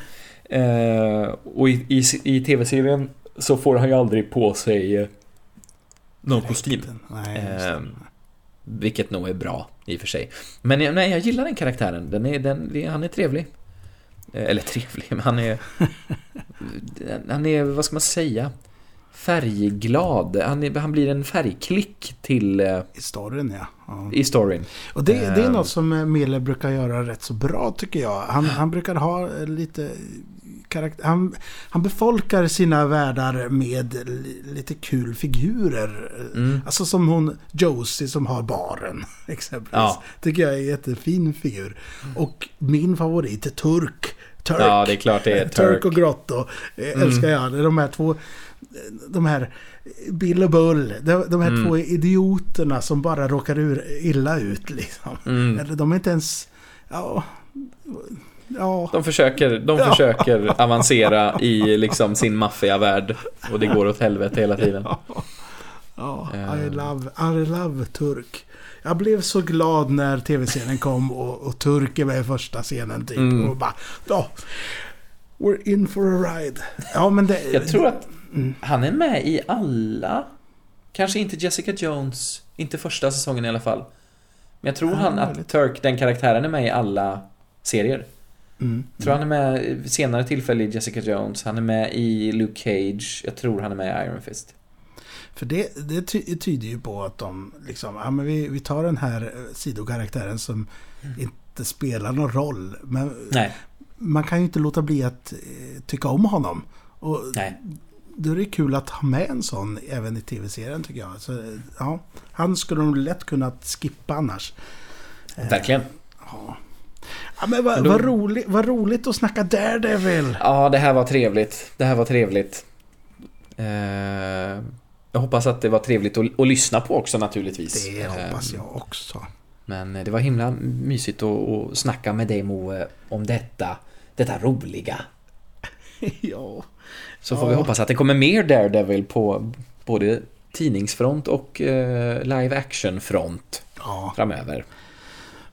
Eh, och i, i, i tv-serien så får han ju aldrig på sig eh, någon kostym.
Nej.
Eh, vilket nog är bra i och för sig. Men nej, jag gillar den karaktären. Den är, den, han är trevlig. Eh, eller trevlig, men han är... *laughs* han är, vad ska man säga? Färgglad. Han, han blir en färgklick till... eh,
I storyn ja. ja.
I storyn.
Och det, det är
Ehm.
något som eh, Miller brukar göra rätt så bra tycker jag. Han, han brukar ha eh, lite karaktär. Han, han befolkar sina världar med li, lite kul figurer.
Mm.
Alltså som hon Josie som har baren *laughs* exempelvis.
Ja.
Tycker jag är en jättefin figur. Och min favorit är Turk. Turk.
Ja, det är klart det är *laughs*
Turk
Turk.
och Grotto.
Mm.
Älskar jag. Det är De här två... De här Bill och Bull. De, här
Mm.
två idioterna som bara råkar ur, illa ut liksom.
Mm.
Eller de är inte ens... Ja... Ja...
De försöker, de
Ja.
försöker avancera i liksom sin maffiavärld och det går åt helvete hela tiden.
Ja, I
Eh.
love, I love Turk. Jag blev så glad när tv-serien kom och, och Turk är med i första scenen typ.
Mm.
Och bara... Ja, we're in for a ride. Ja, men det...
Jag tror att
Mm.
han är med i alla, kanske inte Jessica Jones, inte första säsongen i alla fall. Men jag tror
Ja,
han att Turk, den karaktären, är med i alla serier.
Mm.
Jag tror han är med senare tillfälle i Jessica Jones, han är med i Luke Cage, jag tror han är med i Iron Fist.
För det, det ty tyder ju på att de liksom, ja men vi, vi tar den här eh, sidokaraktären som inte spelar någon roll. Men
Nej,
man kan ju inte låta bli att eh, tycka om honom. Och
nej.
Då är det kul att ha med en sån även i tv-serien tycker jag. Så, eh, ja, han skulle de lätt kunnat skippa annars.
Verkligen.
Ja. Ja, men vad, vad, roligt, vad roligt att snacka Daredevil.
Ja, det här var trevligt. Det här var trevligt. Eh, jag hoppas att det var trevligt att, att lyssna på också naturligtvis.
Det
Eh,
hoppas jag också.
Men det var himla mysigt att, att snacka med dig Moe om detta, detta roliga. *laughs*
ja.
Så får
Ja.
vi hoppas att det kommer mer Daredevil på både tidningsfront och eh, live action-front
ja.
framöver.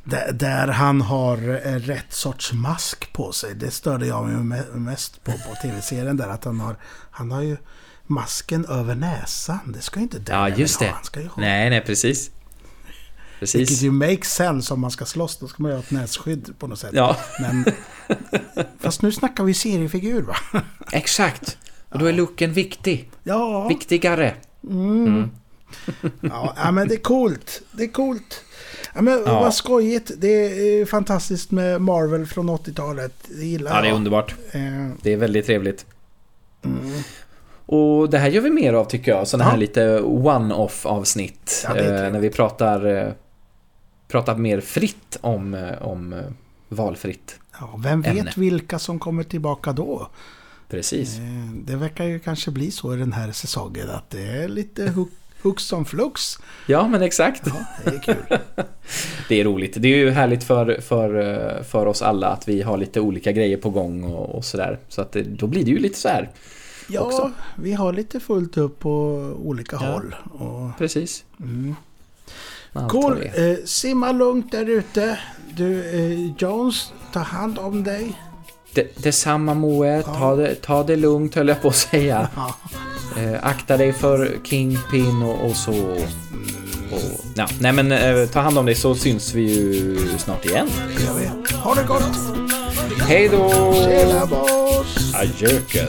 Där, där han har eh, rätt sorts mask på sig. Det störde jag mig me- mest på på tv-serien där. Att han har, han har ju masken över näsan. Det ska ju inte
Ja,
Daredevil
just det.
ha. Han ska ju ha.
Nej, nej, precis.
Vilket
Precis.
ju makes sense om man ska slåss. Då ska man ju ha ett nässkydd på något sätt.
Ja,
Men, *laughs* fast nu snackar vi seriefigur va?
exakt. Och då är looken viktig.
Ja.
Viktigare.
Mm. ja, ja, men det är coolt. Det är coolt. Ja, men
Ja.
vad skojigt. Det är fantastiskt med Marvel från 80-talet. Det gillar
Ja, det är
jag.
underbart.
Eh,
Det är väldigt trevligt.
mm.
Och det här gör vi mer av tycker jag. Sådana här
Ja.
lite one-off avsnitt.
Ja,
eh, när vi pratar, pratar mer fritt om, eh, om eh, valfritt.
Ja, vem vet
ämne.
vilka som kommer tillbaka då?
Precis.
Eh, Det verkar ju kanske bli så i den här säsongen att det är lite hu- hux som flux.
Ja, men exakt.
Ja, det är kul. *laughs*
Det är roligt. Det är ju härligt för, för, för oss alla att vi har lite olika grejer på gång och, och sådär. Så att det, då blir det ju lite så här.
Ja,
Också.
vi har lite fullt upp på olika
Ja.
håll. Och,
Precis.
mm. Cool. Eh, simma lugnt där ute. Du, eh, Jones, ta hand om dig.
Det, detsamma Moe, ta det, ta det lugnt höll jag på att säga. *laughs*
Ja.
Eh, akta dig för Kingpin och, och så. Och, ja, nej men eh, ta hand om dig så syns vi ju snart igen.
Gör vi. Ha det gott!
Hej då!
Tjena boss!
Adjöken.